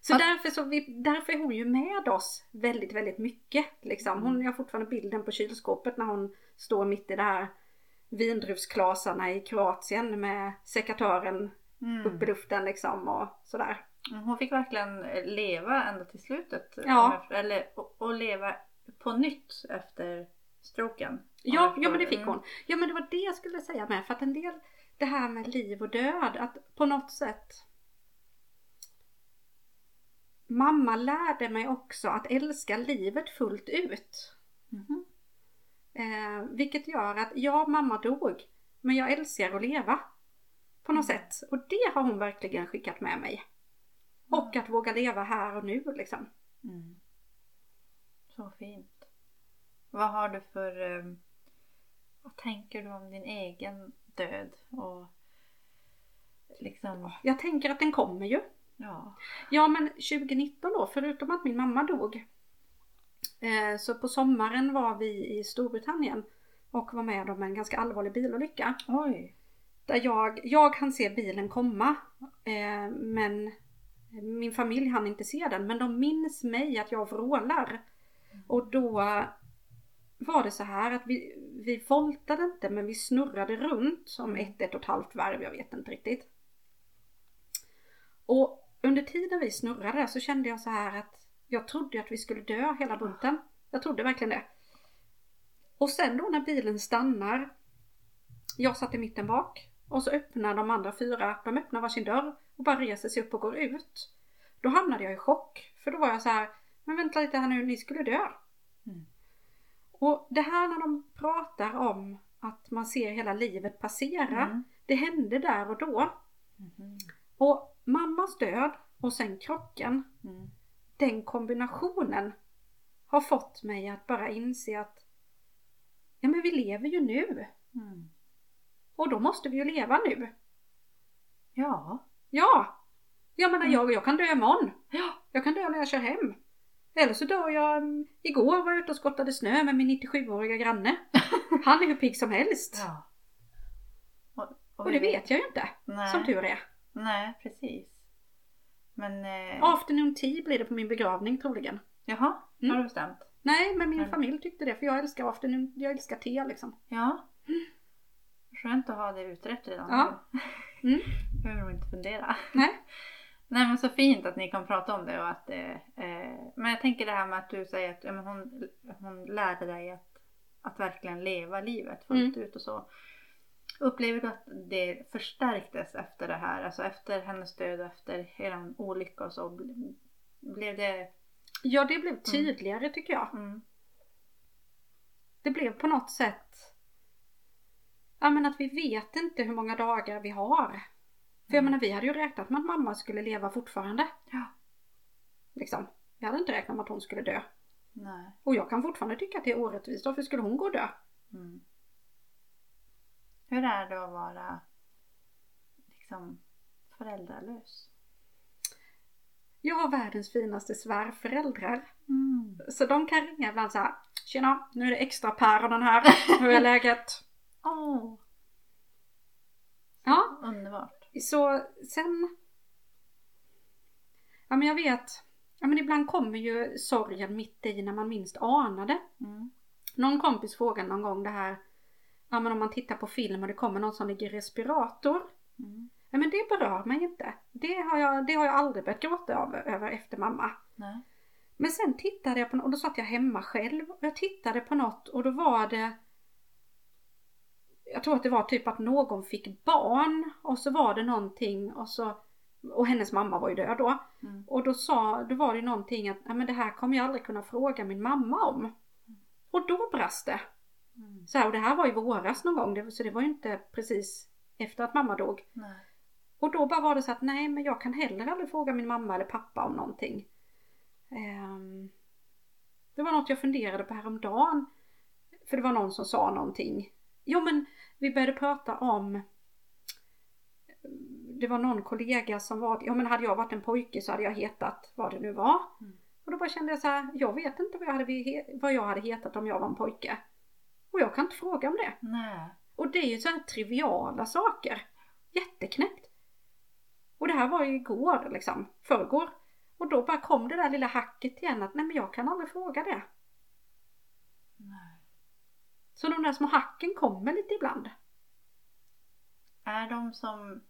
B: Så
A: Fast-
B: därför, så vi, därför är hon ju med oss väldigt, väldigt mycket. Liksom. Hon har fortfarande bilden på kylskåpet när hon står mitt i det här vindruvsklasarna i Kroatien med sekatören
A: Mm.
B: upp i luften liksom och sådär.
A: Hon fick verkligen leva ända till slutet.
B: Ja.
A: Eller och, och leva på nytt efter stroken.
B: Ja, ja men det fick
A: Mm.
B: hon. Ja men det var det jag skulle säga med. För att en del, det här med liv och död, att på något sätt Mamma lärde mig också att älska livet fullt ut.
A: Mhm.
B: Eh, vilket gör att ja, mamma dog. Men jag älskar att leva. På något sätt. Och det har hon verkligen skickat med mig. Och att våga leva här och nu liksom.
A: Mm. Så fint. Vad har du för... eh, vad tänker du om din egen död? Och liksom...
B: Jag tänker att den kommer ju.
A: Ja.
B: Ja men 2019 då, förutom att min mamma dog. Eh, så på sommaren var vi i Storbritannien. Och var med om en ganska allvarlig bilolycka.
A: Oj.
B: Där jag, jag kan se bilen komma. Eh, men Min familj hann inte se den men de minns mig att jag vrålar. Och då var det så här att vi, vi voltade inte men vi snurrade runt som ett, ett och ett halvt varv, jag vet inte riktigt. Och under tiden vi snurrade så kände jag så här att jag trodde att vi skulle dö hela bunten. Jag trodde verkligen det. Och sen då när bilen stannar, jag satt i mitten bak och så öppnar de andra fyra, de öppnar varsin dörr och bara reser sig upp och går ut. Då hamnade jag i chock. För då var jag så här, men vänta lite här nu, ni skulle dö.
A: Mm.
B: Och det här när de pratar om att man ser hela livet passera,
A: Mm.
B: det hände där och då.
A: Mhm.
B: Och mammas död och sen krocken,
A: Mm.
B: den kombinationen har fått mig att bara inse att ja men vi lever ju nu.
A: Mm.
B: Och då måste vi ju leva nu.
A: Ja.
B: Ja! Jag menar
A: Mm.
B: jag, jag kan dö imorgon.
A: Ja.
B: Jag kan dö när jag kör hem. Eller så dör jag, mm, igår var jag ute och skottade snö med min 97-åriga granne. Han är hur pigg som helst.
A: ja. Och,
B: Och
A: vi
B: det vet jag ju inte,
A: Nej.
B: som tur är.
A: Nej, precis. Men... Eh,
B: Afternoon tea blir det på min begravning troligen.
A: Jaha,
B: Mm.
A: har du bestämt?
B: Nej, men min
A: Mm.
B: familj tyckte det för jag älskar afternoon, jag älskar te liksom.
A: Ja. Skönt att ha det utrett redan.
B: Ja. Mm.
A: Behöver nog inte fundera.
B: Nej.
A: Nej men så fint att ni kan prata om det och att eh, eh, Men jag tänker det här med att du säger att ja, hon, hon lärde dig att, att verkligen leva livet fullt ut och så. Upplever du att det förstärktes efter det här? Alltså efter hennes död och efter hela olycka och så? ble- Blev det...
B: Ja, det blev tydligare tycker jag.
A: Mm,
B: Det blev på något sätt Ja men att vi vet inte hur många dagar vi har. För jag
A: Mm.
B: menar vi hade ju räknat med att mamma skulle leva fortfarande.
A: Ja.
B: Liksom. Vi hade inte räknat med att hon skulle dö.
A: nej.
B: Och jag kan fortfarande tycka att det är orättvist. Varför skulle hon gå och dö?
A: Mm. Hur är det att vara liksom föräldralös?
B: Jag har världens finaste svärföräldrar.
A: Mm.
B: Så de kan ringa ibland så här. Tjena, nu är det extra päronen här. Hur är läget?
A: Åh,
B: Ja,
A: underbart.
B: så sen... Ja men jag vet. Ja men ibland kommer ju sorgen mitt i när man minst anade.
A: Mm.
B: Någon kompis frågade någon gång det här. Ja men om man tittar på film och det kommer någon som ligger i respirator.
A: Mm.
B: Ja men det berör mig inte. Det har jag, det har jag aldrig börjat gråta av, över efter mamma.
A: Nej.
B: Men sen tittade jag på något och då satt jag hemma själv och jag tittade på något och då var det Jag tror att det var typ att någon fick barn och så var det någonting och så och hennes mamma var ju död då.
A: Mm.
B: Och då sa, då var det någonting att Nej, men det här kommer jag aldrig kunna fråga min mamma om. Och då brast det.
A: Mm.
B: Så här, och det här var i våras någon gång det- så det var ju inte precis efter att mamma dog.
A: Nej.
B: Och då bara var det så att nej men jag kan heller aldrig fråga min mamma eller pappa om någonting. Ehm, det var något jag funderade på häromdagen. För det var någon som sa någonting. Jo men vi började prata om Det var någon kollega som var, ja men hade jag varit en pojke så hade jag hetat vad det nu var.
A: Mm.
B: Och då bara kände jag så här, jag vet inte vad jag hade, vad jag hade hetat om jag var en pojke. Och jag kan inte fråga om det.
A: Nej.
B: Och det är ju så här triviala saker. Jätteknäppt. Och det här var ju igår liksom, förrgår. Och då bara kom det där lilla hacket igen att nej men jag kan aldrig fråga det. Så de där små hacken kommer lite ibland.
A: Är de som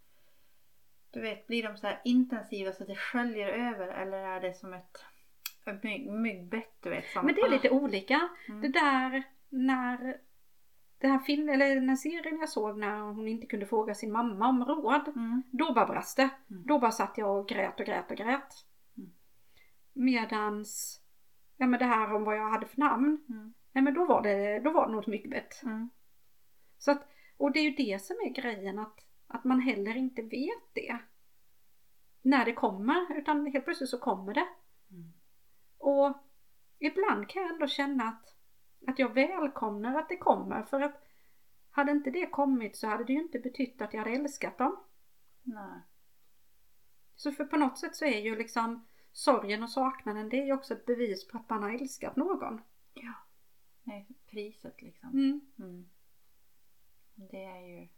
A: du vet, blir de så här intensiva så att det sköljer över eller är det som ett, ett myg, myggbett du vet? Som,
B: Men det är lite olika.
A: Mm.
B: Det där när det här film, eller den här serien jag såg när hon inte kunde fråga sin mamma om råd.
A: Mm.
B: Då bara brast det.
A: Mm.
B: Då bara satt jag och grät och grät och grät.
A: Mm.
B: Medans, ja men det här om vad jag hade för namn. Nej men då var det, då var det nog ett myggbett.
A: Mm.
B: Så att, och det är ju det som är grejen att, att man heller inte vet det. När det kommer, utan helt plötsligt så kommer det.
A: Mm.
B: Och ibland kan jag ändå känna att, att jag välkomnar att det kommer för att hade inte det kommit så hade det ju inte betytt att jag hade älskat dem.
A: Nej.
B: Så för på något sätt så är ju liksom sorgen och saknaden det är ju också ett bevis på att man har älskat någon.
A: Nej, priset liksom.
B: Mm.
A: Mm. Det är ju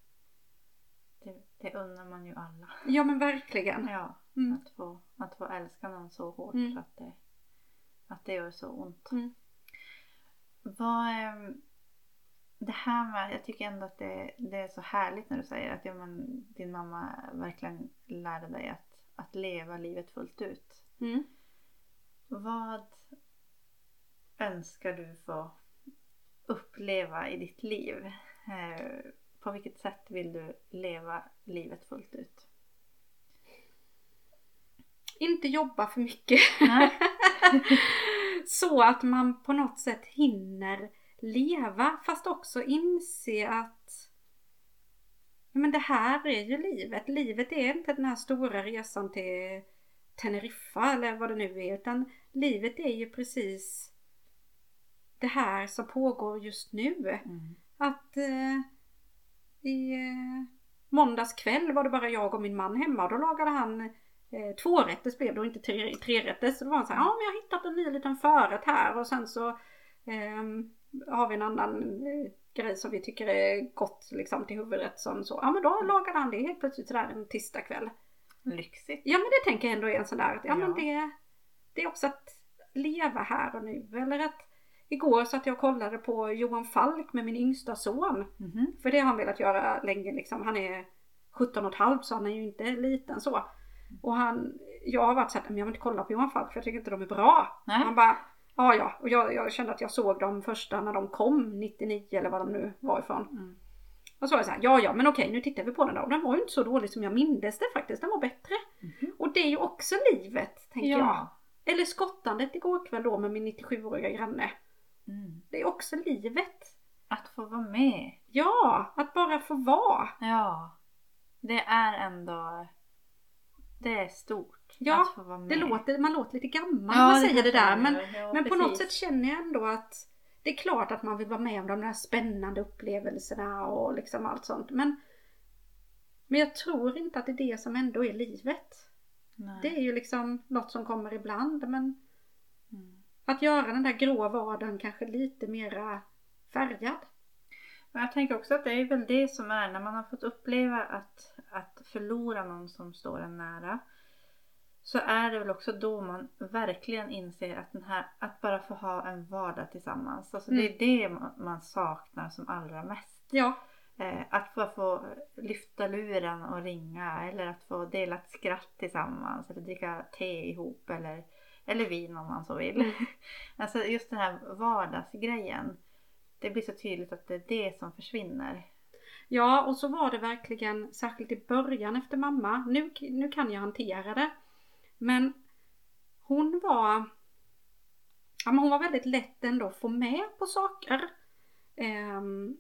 A: det, det unnar man ju alla.
B: Ja men verkligen.
A: Ja,
B: Mm.
A: att, få, Att få älska någon så hårt
B: Mm.
A: att, det, att det gör så ont.
B: Mm.
A: Vad, ehm, det här med, jag tycker ändå att det, det är så härligt när du säger att ja, men, din mamma verkligen lärde dig att, att leva livet fullt ut.
B: Mm.
A: Vad önskar du få uppleva i ditt liv? Eh, på vilket sätt vill du leva livet fullt ut?
B: Inte jobba för mycket. Så att man på något sätt hinner leva fast också inse att men det här är ju livet. Livet är inte den här stora resan till Teneriffa eller vad det nu är utan livet är ju precis det här som pågår just nu.
A: Mm.
B: Att eh, i eh, måndags kväll var det bara jag och min man hemma och då lagade han eh, tvårätters blev det och inte tre, trerätters. Så var han så här, ja men jag har hittat en ny liten förrätt här och sen så ehm, har vi en annan eh, grej som vi tycker är gott liksom till huvudrätt som så. Ja men då lagade han det helt plötsligt sådär en tisdagkväll.
A: Lyxigt.
B: Ja men det tänker jag ändå är en sån där, ja, men
A: Ja.
B: det, det är också att leva här och nu. Eller att igår så att jag och kollade på Johan Falk med min yngsta son.
A: Mhm.
B: För det har han velat göra länge liksom. Han är 17 och ett halvt så han är ju inte liten så. Och han, jag har varit såhär, men jag vill inte kolla på Johan Falk för jag tycker inte de är bra.
A: Nej.
B: Han bara, ja ja. Och jag, jag kände att jag såg dem första när de kom 99 eller vad de nu var ifrån.
A: Mm.
B: Och så var jag såhär, ja ja men okej nu tittar vi på den då. Och den var ju inte så dålig som jag mindes det faktiskt. Den var bättre.
A: Mhm.
B: Och det är ju också livet tänker jag.
A: Ja.
B: Eller skottandet igår kväll då med min 97-åriga granne.
A: Mm.
B: Det är också livet.
A: Att få vara med.
B: Ja, att bara få vara.
A: Ja. Det är ändå... Det är stort.
B: Ja,
A: att få vara med.
B: Det låter, man låter lite gammal
A: Ja,
B: när man säger det där. Men.
A: Ja,
B: men på något sätt känner jag ändå att det är klart att man vill vara med om de där spännande upplevelserna och liksom allt sånt. Men, men jag tror inte att det är det som ändå är livet.
A: Nej.
B: Det är ju liksom något som kommer ibland. Men. Att göra den där grå vardagen kanske lite mera färgad.
A: Men jag tänker också att det är väl det som är när man har fått uppleva att, att förlora någon som står en nära. Så är det väl också då man verkligen inser att, den här, att bara få ha en vardag tillsammans. Alltså det är det man, man saknar som allra mest.
B: Ja,
A: Eh, att bara få lyfta luren och ringa eller att få dela ett skratt tillsammans eller dricka te ihop eller, eller vin om man så vill.
B: Mm.
A: Alltså just den här vardagsgrejen. Det blir så tydligt att det är det som försvinner.
B: Ja, och så var det verkligen, särskilt i början efter mamma. Nu, nu kan jag hantera det. Men hon var, ja, men hon var väldigt lätt ändå att få med på saker. Ehm,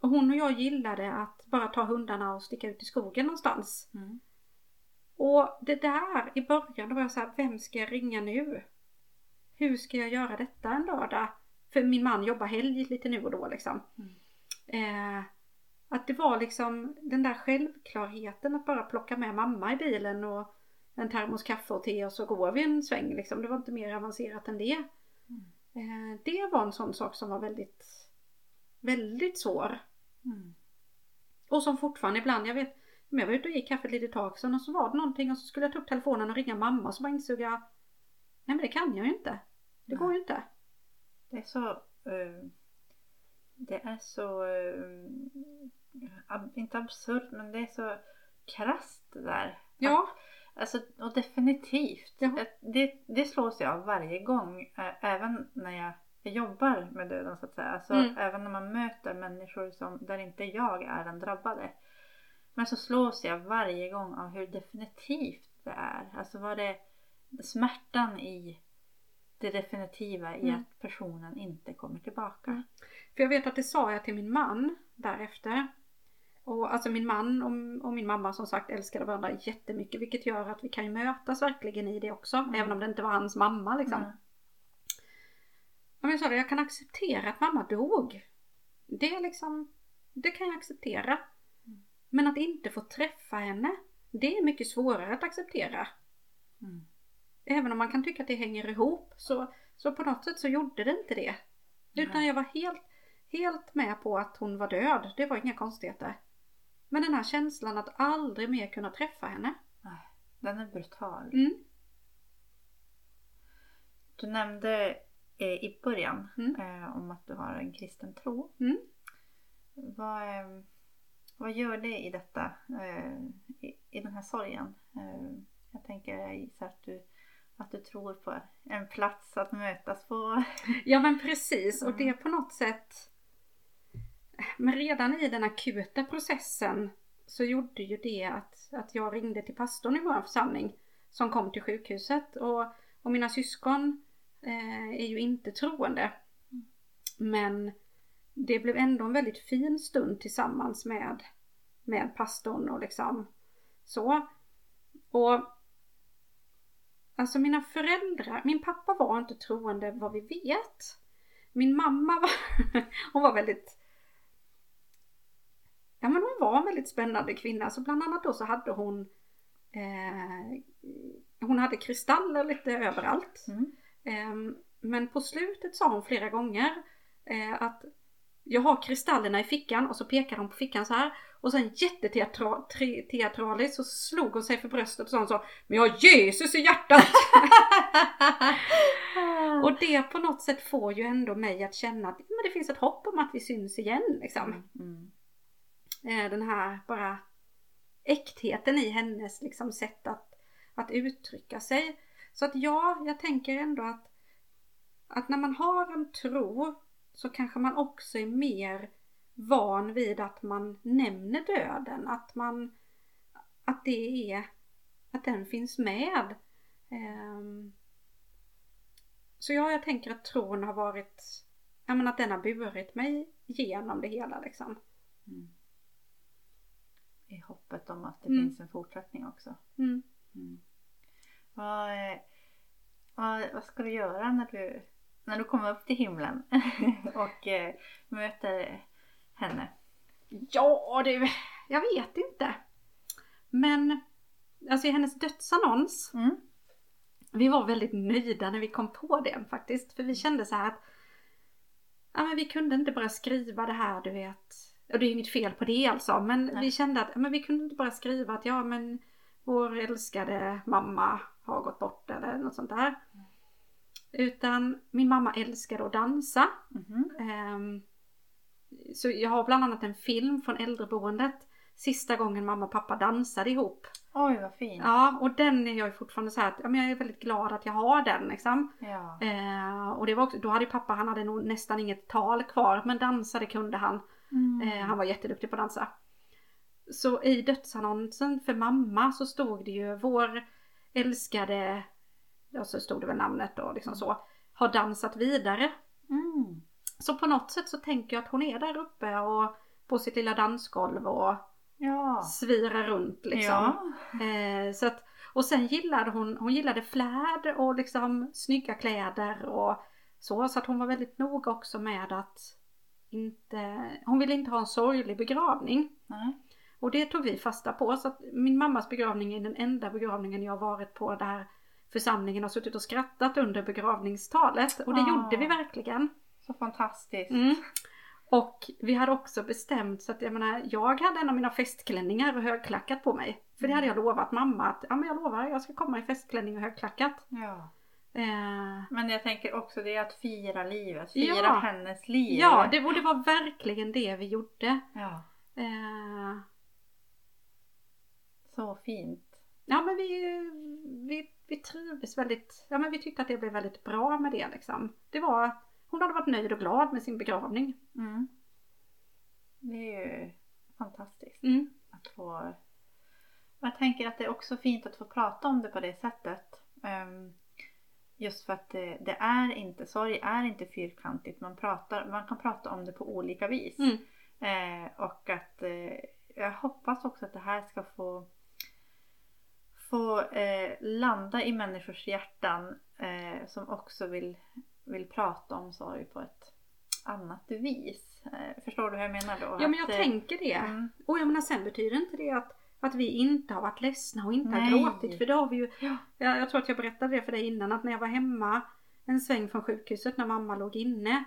B: och hon och jag gillade att bara ta hundarna och sticka ut i skogen någonstans.
A: Mm.
B: Och det där i början då var jag så här, vem ska jag ringa nu? Hur ska jag göra detta en lördag? För min man jobbar helg lite nu och då liksom. Eh, att det var liksom den där självklarheten att bara plocka med mamma i bilen och en termos kaffe och te och så går vi en sväng liksom. Det var inte mer avancerat än det. Eh, det var en sån sak som var väldigt, väldigt svår.
A: Mm.
B: Och som fortfarande ibland, jag vet, men jag var ute och gick kaffe ett litet tag sedan och så var det någonting och så skulle jag ta upp telefonen och ringa mamma och så bara insåg jag, nej men det kan jag ju inte. Det går ju inte.
A: Det är så... eh, det är så... ab, inte absurt men det är så krasst det där.
B: Ja,
A: Alltså, och definitivt. Att Det, det slås jag av varje gång. Även när jag, jag jobbar med döden så att säga. Alltså,
B: Mm.
A: Även när man möter människor som, där inte jag är den drabbade. Men så slås jag varje gång av hur definitivt det är. Alltså vad det smärtan i det definitiva i
B: Mm.
A: att personen inte kommer tillbaka.
B: Mm. För jag vet att det sa jag till min man därefter. Och alltså min man och, och min mamma som sagt älskade varandra jättemycket vilket gör att vi kan ju mötas verkligen i det också.
A: Mm.
B: Även om det inte var hans mamma liksom.
A: Mm.
B: Men jag sa det, jag kan acceptera att mamma dog. Det är liksom, det kan jag acceptera. Men att inte få träffa henne, det är mycket svårare att acceptera.
A: Mm.
B: Även om man kan tycka att det hänger ihop så, så på något sätt så gjorde det inte det. Utan
A: Nej.
B: jag var helt, helt med på att hon var död. Det var inga konstigheter. Men den här känslan att aldrig mer kunna träffa henne.
A: Den den är brutal.
B: Mm.
A: Du nämnde eh, i början
B: Mm.
A: eh, om att du har en kristen tro.
B: Mm.
A: Vad, vad gör det i detta, eh, i, i den här sorgen? Eh, jag tänker jag gissar att du, att du tror på en plats att mötas på.
B: Ja men precis och
A: Mm.
B: det på något sätt Men redan i den akuta processen så gjorde ju det att, att jag ringde till pastorn i vår församling som kom till sjukhuset och, och mina syskon eh, är ju inte troende. Men det blev ändå en väldigt fin stund tillsammans med, med pastorn och liksom så. Och Alltså mina föräldrar, min pappa var inte troende vad vi vet. Min mamma var, hon var väldigt Ja men hon var en väldigt spännande kvinna. Så bland annat då så hade hon eh, Hon hade kristaller lite överallt.
A: Mm.
B: Eh, men på slutet sa hon flera gånger eh, att jag har kristallerna i fickan och så pekade hon på fickan så här. Och sen jätteteatraliskt så slog hon sig för bröstet och sa hon så Men jag har Jesus i hjärtat! och det på något sätt får ju ändå mig att känna att men det finns ett hopp om att vi syns igen liksom.
A: Mm.
B: Eh, Den här bara äktheten i hennes liksom sätt att, att uttrycka sig. Så att ja, jag tänker ändå att, att när man har en tro så kanske man också är mer van vid att man nämner döden. Att man att det är att den finns med. Ehm, Så ja, jag tänker att tron har varit, ja men att den har burit mig genom det hela liksom.
A: Mm. I hoppet om att det
B: Mm.
A: finns en fortsättning också.
B: Mm.
A: Mm. Vad, eh, vad, vad ska du göra när du, när du kommer upp till himlen och eh, möter henne?
B: Ja du, jag vet inte. Men alltså i hennes dödsannons,
A: Mm.
B: vi var väldigt nöjda när vi kom på den faktiskt. För vi kände så här att ja, men vi kunde inte bara skriva det här du vet. Och det är inget fel på det alltså. Men
A: Nej.
B: vi kände att ja, men vi kunde inte bara skriva att ja men vår älskade mamma har gått bort eller något sånt där. Utan min mamma älskade att dansa.
A: Mhm.
B: Ehm, Så jag har bland annat en film från äldreboendet. Sista gången mamma och pappa dansade ihop.
A: Oj vad fint.
B: Ja, och den är jag fortfarande så här att ja, men jag är väldigt glad att jag har den liksom.
A: Ja.
B: Eh, och det var också, då hade pappa, han hade nog nästan inget tal kvar men dansade kunde han.
A: Mm.
B: Eh, han var jätteduktig på att dansa. Så i dödsannonsen för mamma så stod det ju vår älskade, ja så stod det väl namnet då liksom så, har dansat vidare.
A: Mm.
B: Så på något sätt så tänker jag att hon är där uppe och på sitt lilla dansgolv och
A: Ja.
B: svirar runt liksom.
A: Ja.
B: Eh, så att, och sen gillade hon, hon gillade fläd och liksom snygga kläder och så. Så att hon var väldigt noga också med att inte, hon ville inte ha en sorglig begravning.
A: Nej.
B: Och det tog vi fasta på. Så att min mammas begravning är den enda begravningen jag har varit på där församlingen har suttit och skrattat under begravningstalet. Och det
A: Ah.
B: gjorde vi verkligen.
A: Så fantastiskt.
B: Mm. Och vi hade också bestämt så att jag menar, jag hade en av mina festklänningar och högklackat på mig. För det hade jag lovat mamma att, ja men jag lovar, jag ska komma i festklänning och högklackat.
A: Ja.
B: Eh,
A: Men jag tänker också det är att fira livet. Fira
B: Ja.
A: hennes liv.
B: ja, det, och det var verkligen det vi gjorde.
A: ja.
B: Eh,
A: Så fint.
B: Ja men vi, vi, vi trivdes väldigt, ja men vi tyckte att det blev väldigt bra med det liksom. Det var, hon hade varit nöjd och glad med sin begravning.
A: Mm. Det är ju fantastiskt
B: Mm.
A: att få... Jag tänker att det är också fint att få prata om det på det sättet. Ehm, Just för att det, det är inte, sorg är inte fyrkantigt. Man, pratar, man kan prata om det på olika vis.
B: Mm.
A: Eh, och att eh, jag hoppas också att det här ska få, få eh, landa i människors hjärtan eh, som också vill, vill prata om sorg på ett annat vis. Eh, förstår du hur jag menar då?
B: Ja men jag
A: Att, eh,
B: tänker det.
A: mm,
B: Och jag menar sen betyder inte det att, att vi inte har varit ledsna och inte
A: Nej.
B: har gråtit. För det har vi ju.
A: Ja.
B: Jag, jag tror att jag berättade det för dig innan att när jag var hemma en sväng från sjukhuset när mamma låg inne.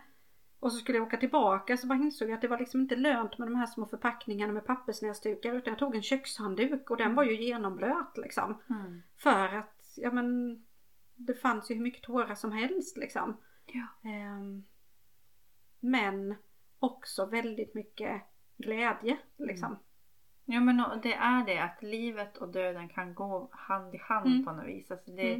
B: Och så skulle jag åka tillbaka så bara insåg jag att det var liksom inte lönt med de här små förpackningarna med pappersnäsdukar utan jag tog en kökshandduk och den var ju genomblöt liksom.
A: Mm.
B: För att, ja men det fanns ju hur mycket tårar som helst liksom.
A: Ja.
B: Ehm, men också väldigt mycket glädje liksom.
A: Ja men det är det att livet och döden kan gå hand i hand
B: Mm.
A: på något vis. Alltså det,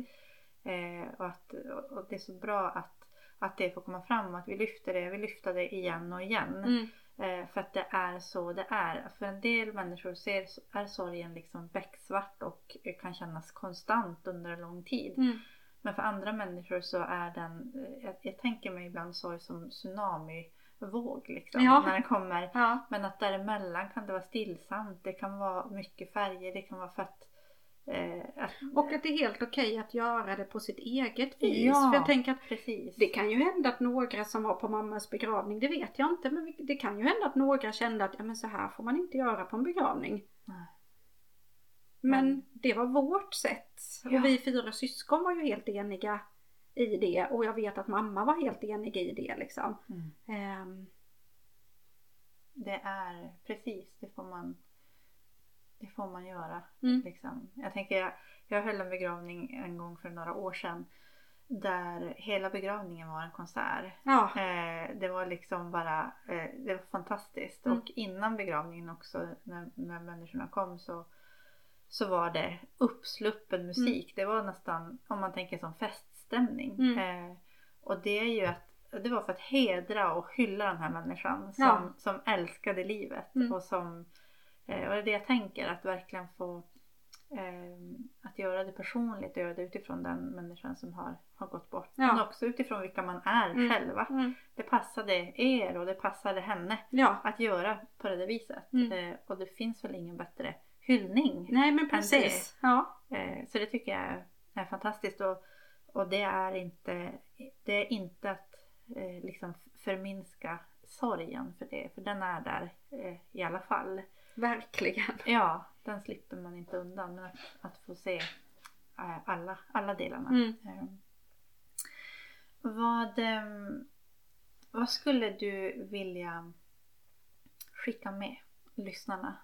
A: eh, och, att, och det är så bra att, att det får komma fram och att vi lyfter det. Vi lyfter det igen och igen.
B: Mm.
A: Eh, för att det är så det är. För en del människor ser, är sorgen liksom becksvart och kan kännas konstant under en lång tid.
B: Mm.
A: Men för andra människor så är den, eh, jag, jag tänker mig ibland sorg som tsunamivåg liksom.
B: Ja.
A: När den kommer.
B: Ja.
A: Men att däremellan kan det vara stillsamt. Det kan vara mycket färger. Det kan vara för att... Eh,
B: Och att det är helt okej att göra det på sitt eget vis.
A: Ja.
B: För jag tänker att
A: precis.
B: det kan ju hända att några som var på mammas begravning, det vet jag inte, men det kan ju hända att några kände att ja, men så här får man inte göra på en begravning.
A: Nej.
B: Men
A: Men-
B: det var vårt sätt.
A: Ja.
B: Och vi fyra syskon var ju helt eniga i det och jag vet att mamma var helt enig i det liksom.
A: Mm.
B: Ehm,
A: Det är precis, det får man, det får man göra.
B: Mm.
A: Liksom. Jag tänker, jag, jag höll en begravning en gång för några år sedan. Där hela begravningen var en konsert.
B: ja.
A: Eh, det var liksom bara, eh, det var fantastiskt.
B: Mm.
A: Och innan begravningen också när, när människorna kom så, så var det uppsluppen musik. Det var nästan, om man tänker som feststämning.
B: Mm.
A: Eh, och det är ju att det var för att hedra och hylla den här människan som,
B: Ja.
A: som älskade livet.
B: Mm.
A: Och som, eh, och det är det jag tänker, att verkligen få eh, att göra det personligt och göra det utifrån den människan som har, har gått bort.
B: Ja.
A: Men också utifrån vilka man är
B: Mm.
A: själva.
B: Mm.
A: Det passade er och det passade henne
B: ja.
A: att göra på det där viset.
B: Mm.
A: Eh, och det finns väl ingen bättre hyllning.
B: Nej men precis. Ja.
A: Eh, så det tycker jag är, fantastiskt. Och, och det är inte, det är inte att liksom förminska sorgen för det. För den är där i alla fall.
B: Verkligen.
A: Ja, den slipper man inte undan. Men att, att få se eh, alla, alla delarna.
B: Mm.
A: Eh, vad, ehm, vad skulle du vilja skicka med lyssnarna?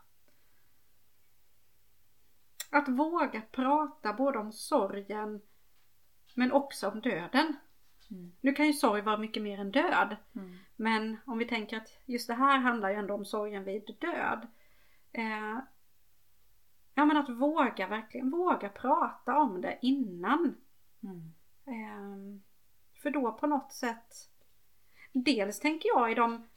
B: Att våga prata både om sorgen men också om döden.
A: Mm.
B: Nu kan ju sorg vara mycket mer än död.
A: Mm.
B: Men om vi tänker att just det här handlar ju ändå om sorgen vid död. Eh, ja men att våga verkligen våga prata om det innan.
A: Mm.
B: Eh, för då på något sätt Dels tänker jag i de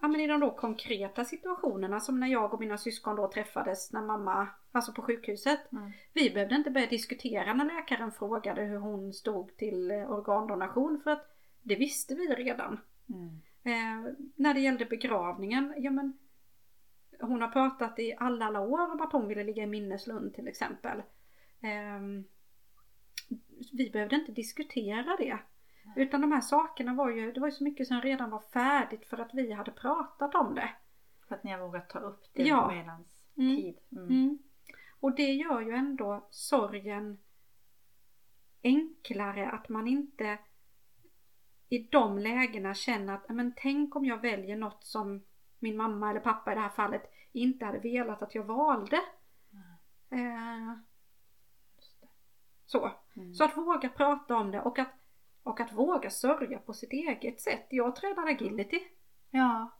B: Ja men i de då konkreta situationerna som när jag och mina syskon då träffades när mamma, alltså på sjukhuset.
A: Mm.
B: Vi behövde inte börja diskutera när läkaren frågade hur hon stod till eh, organdonation för att det visste vi redan.
A: Mm.
B: Eh, när det gällde begravningen, ja men hon har pratat i alla, alla år om att hon ville ligga i minneslund till exempel. Eh, vi behövde inte diskutera det. Utan de här sakerna var ju, det var ju så mycket som redan var färdigt för att vi hade pratat om det.
A: För att ni har vågat ta upp det
B: Ja.
A: medans
B: Mm.
A: tid. Mm.
B: Mm. Och det gör ju ändå sorgen enklare att man inte i de lägena känner att men tänk om jag väljer något som min mamma eller pappa i det här fallet inte hade velat att jag valde. Eh, så.
A: Mm.
B: så att våga prata om det och att, och att våga sörja på sitt eget sätt. Jag tränar agility.
A: Ja.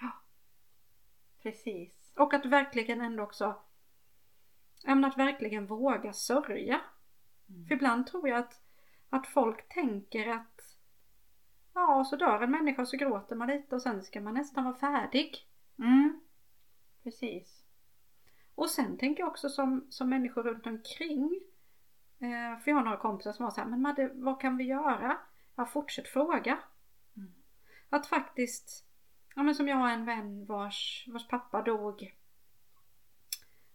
A: ja. Precis.
B: Och att verkligen ändå också men att verkligen våga sörja.
A: Mm.
B: För ibland tror jag att, att folk tänker att ja, så dör en människa och så gråter man lite och sen ska man nästan vara färdig.
A: Mm. Precis.
B: Och sen tänker jag också som, som människor runt omkring. Eh, för jag har några kompisar som var så här, men Madde, vad kan vi göra? Ja, fortsätt fråga.
A: Mm.
B: Att faktiskt, ja men som jag har en vän vars, vars pappa dog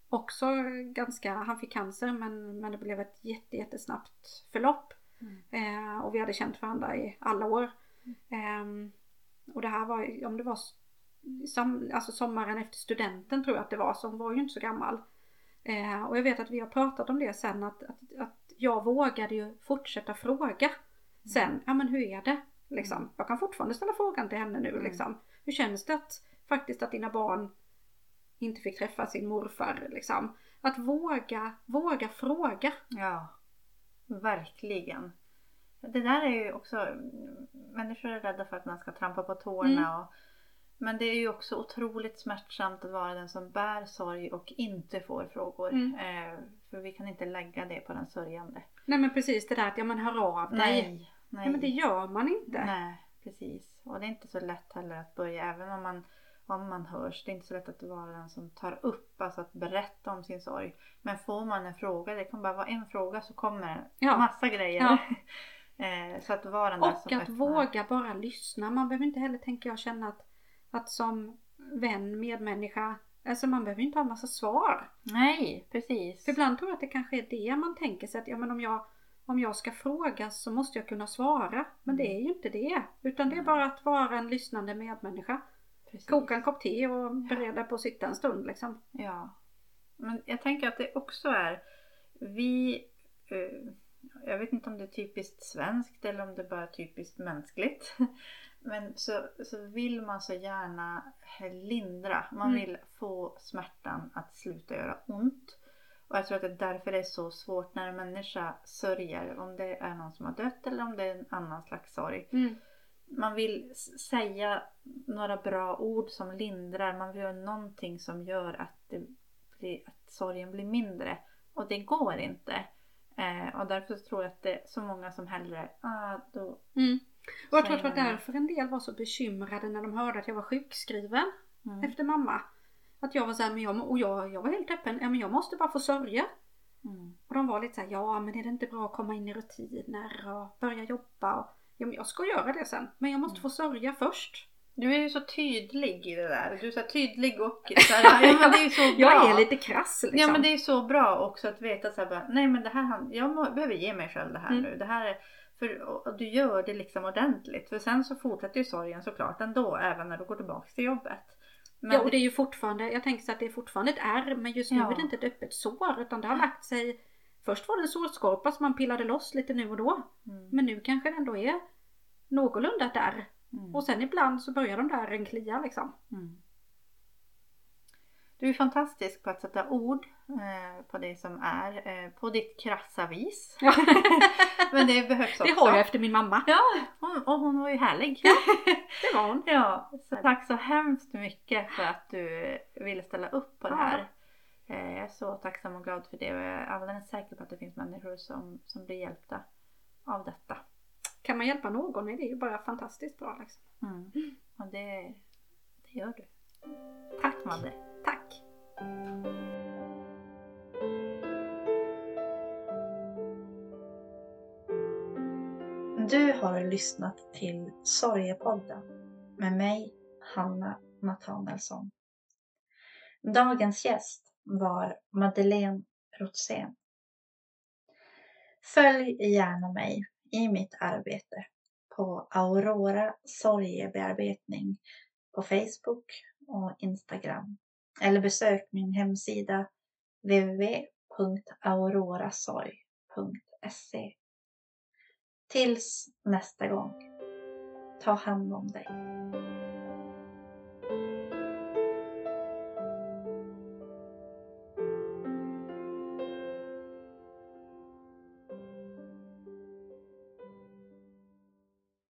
B: också ganska, han fick cancer men, men det blev ett jätte, jättesnabbt förlopp.
A: Mm.
B: Eh, och vi hade känt varandra i alla år. Ehm, och det här var, om det var som, alltså sommaren efter studenten tror jag att det var, så hon var ju inte så gammal. Eh, och jag vet att vi har pratat om det sen att, att, att jag vågade ju fortsätta fråga. Sen, ja men hur är det? Liksom. Jag kan fortfarande ställa frågan till henne nu
A: Mm.
B: liksom. Hur känns det att, faktiskt att dina barn inte fick träffa sin morfar liksom? Att våga, våga fråga.
A: Ja, verkligen. Det där är ju också, människor är rädda för att man ska trampa på tårna.
B: Mm.
A: Och, men det är ju också otroligt smärtsamt att vara den som bär sorg och inte får frågor.
B: Mm.
A: Eh, för vi kan inte lägga det på den sörjande.
B: Nej men precis det där att ja men hör av dig. Nej,
A: Nej, nej.
B: men det gör man inte.
A: Nej, precis. Och det är inte så lätt heller att börja, även om man, om man hörs. Det är inte så lätt att vara den som tar upp, alltså att berätta om sin sorg. Men får man en fråga, det kan bara vara en fråga så kommer
B: Ja.
A: massa grejer.
B: Ja.
A: eh, så att vara den
B: Och att våga bara lyssna. Man behöver inte heller tänka jag känna att, att som vän, medmänniska, alltså man behöver inte ha en massa svar.
A: Nej, precis.
B: För ibland tror jag att det kanske är det man tänker sig att ja men om jag, om jag ska fråga så måste jag kunna svara. Men det är ju inte det. Utan det är
A: Mm.
B: bara att vara en lyssnande medmänniska.
A: precis.
B: Koka en kopp te och bereda på att sitta en stund liksom.
A: Ja. Men jag tänker att det också är, vi, eh, jag vet inte om det är typiskt svenskt eller om det bara är typiskt mänskligt. Men så, så vill man så gärna lindra. Man
B: Mm.
A: vill få smärtan att sluta göra ont. Och jag tror att det är därför det är så svårt när en människa sörjer. Om det är någon som har dött eller om det är en annan slags sorg. Man vill säga några bra ord som lindrar. Man vill göra någonting som gör att, det blir, att sorgen blir mindre. Och det går inte. Eh, och därför tror jag att det är så många som hellre, ah, då,
B: Mm. Och jag tror att det var därför en del var så bekymrade när de hörde att jag var sjukskriven
A: mm,
B: efter mamma. Att jag var såhär, men jag, och jag, jag var helt öppen, ja men jag måste bara få sörja.
A: mm,
B: Och de var lite såhär, ja men är det inte bra att komma in i rutiner och börja jobba? Och, ja men jag ska göra det sen, men jag måste få sörja först.
A: Du är ju så tydlig i det där. Du är så tydlig och så här, ja, men det är så bra.
B: Jag är lite krass liksom.
A: Ja men det är så bra också att veta så här, bara, nej men det här, jag må, behöver ge mig själv det här
B: Mm.
A: nu. Det här är, för, och, du gör det liksom ordentligt. För sen så fortsätter ju sorgen såklart ändå även när du går tillbaka till jobbet. Men,
B: Ja och det är ju fortfarande, jag tänker så att det är fortfarande ett ärr men just nu
A: Ja.
B: är det inte ett öppet sår utan det har lagt sig Först var det en sårskorpa som man pillade loss lite nu och då.
A: mm,
B: Men nu kanske det ändå är någorlunda ett ärr.
A: Mm,
B: Och sen ibland så börjar de där en klia liksom.
A: mm. Du är fantastisk på att sätta ord eh, på det som är. Eh, på ditt krassa vis.
B: Ja.
A: Men det behövs också.
B: Det har jag efter min mamma.
A: Ja, hon, och hon var ju härlig.
B: Det var hon.
A: Ja, så tack så hemskt mycket för att du ville ställa upp på det
B: Ja.
A: här. Eh, Jag är så tacksam och glad för det och jag är alldeles säker på att det finns människor som, som blir hjälpta av detta.
B: Kan man hjälpa någon är det ju bara fantastiskt bra liksom.
A: Mm. Och det, det gör du.
B: Tack
A: Madde.
B: Tack.
C: Du har lyssnat till Sorgepodden med mig, Hanna Nathanaelsson. Dagens gäst var Madeleine Rotzén. Följ gärna mig i mitt arbete på Aurora sorgebearbetning på Facebook och Instagram. Eller besök min hemsida www.aurorasorg.se Tills nästa gång, ta hand om dig.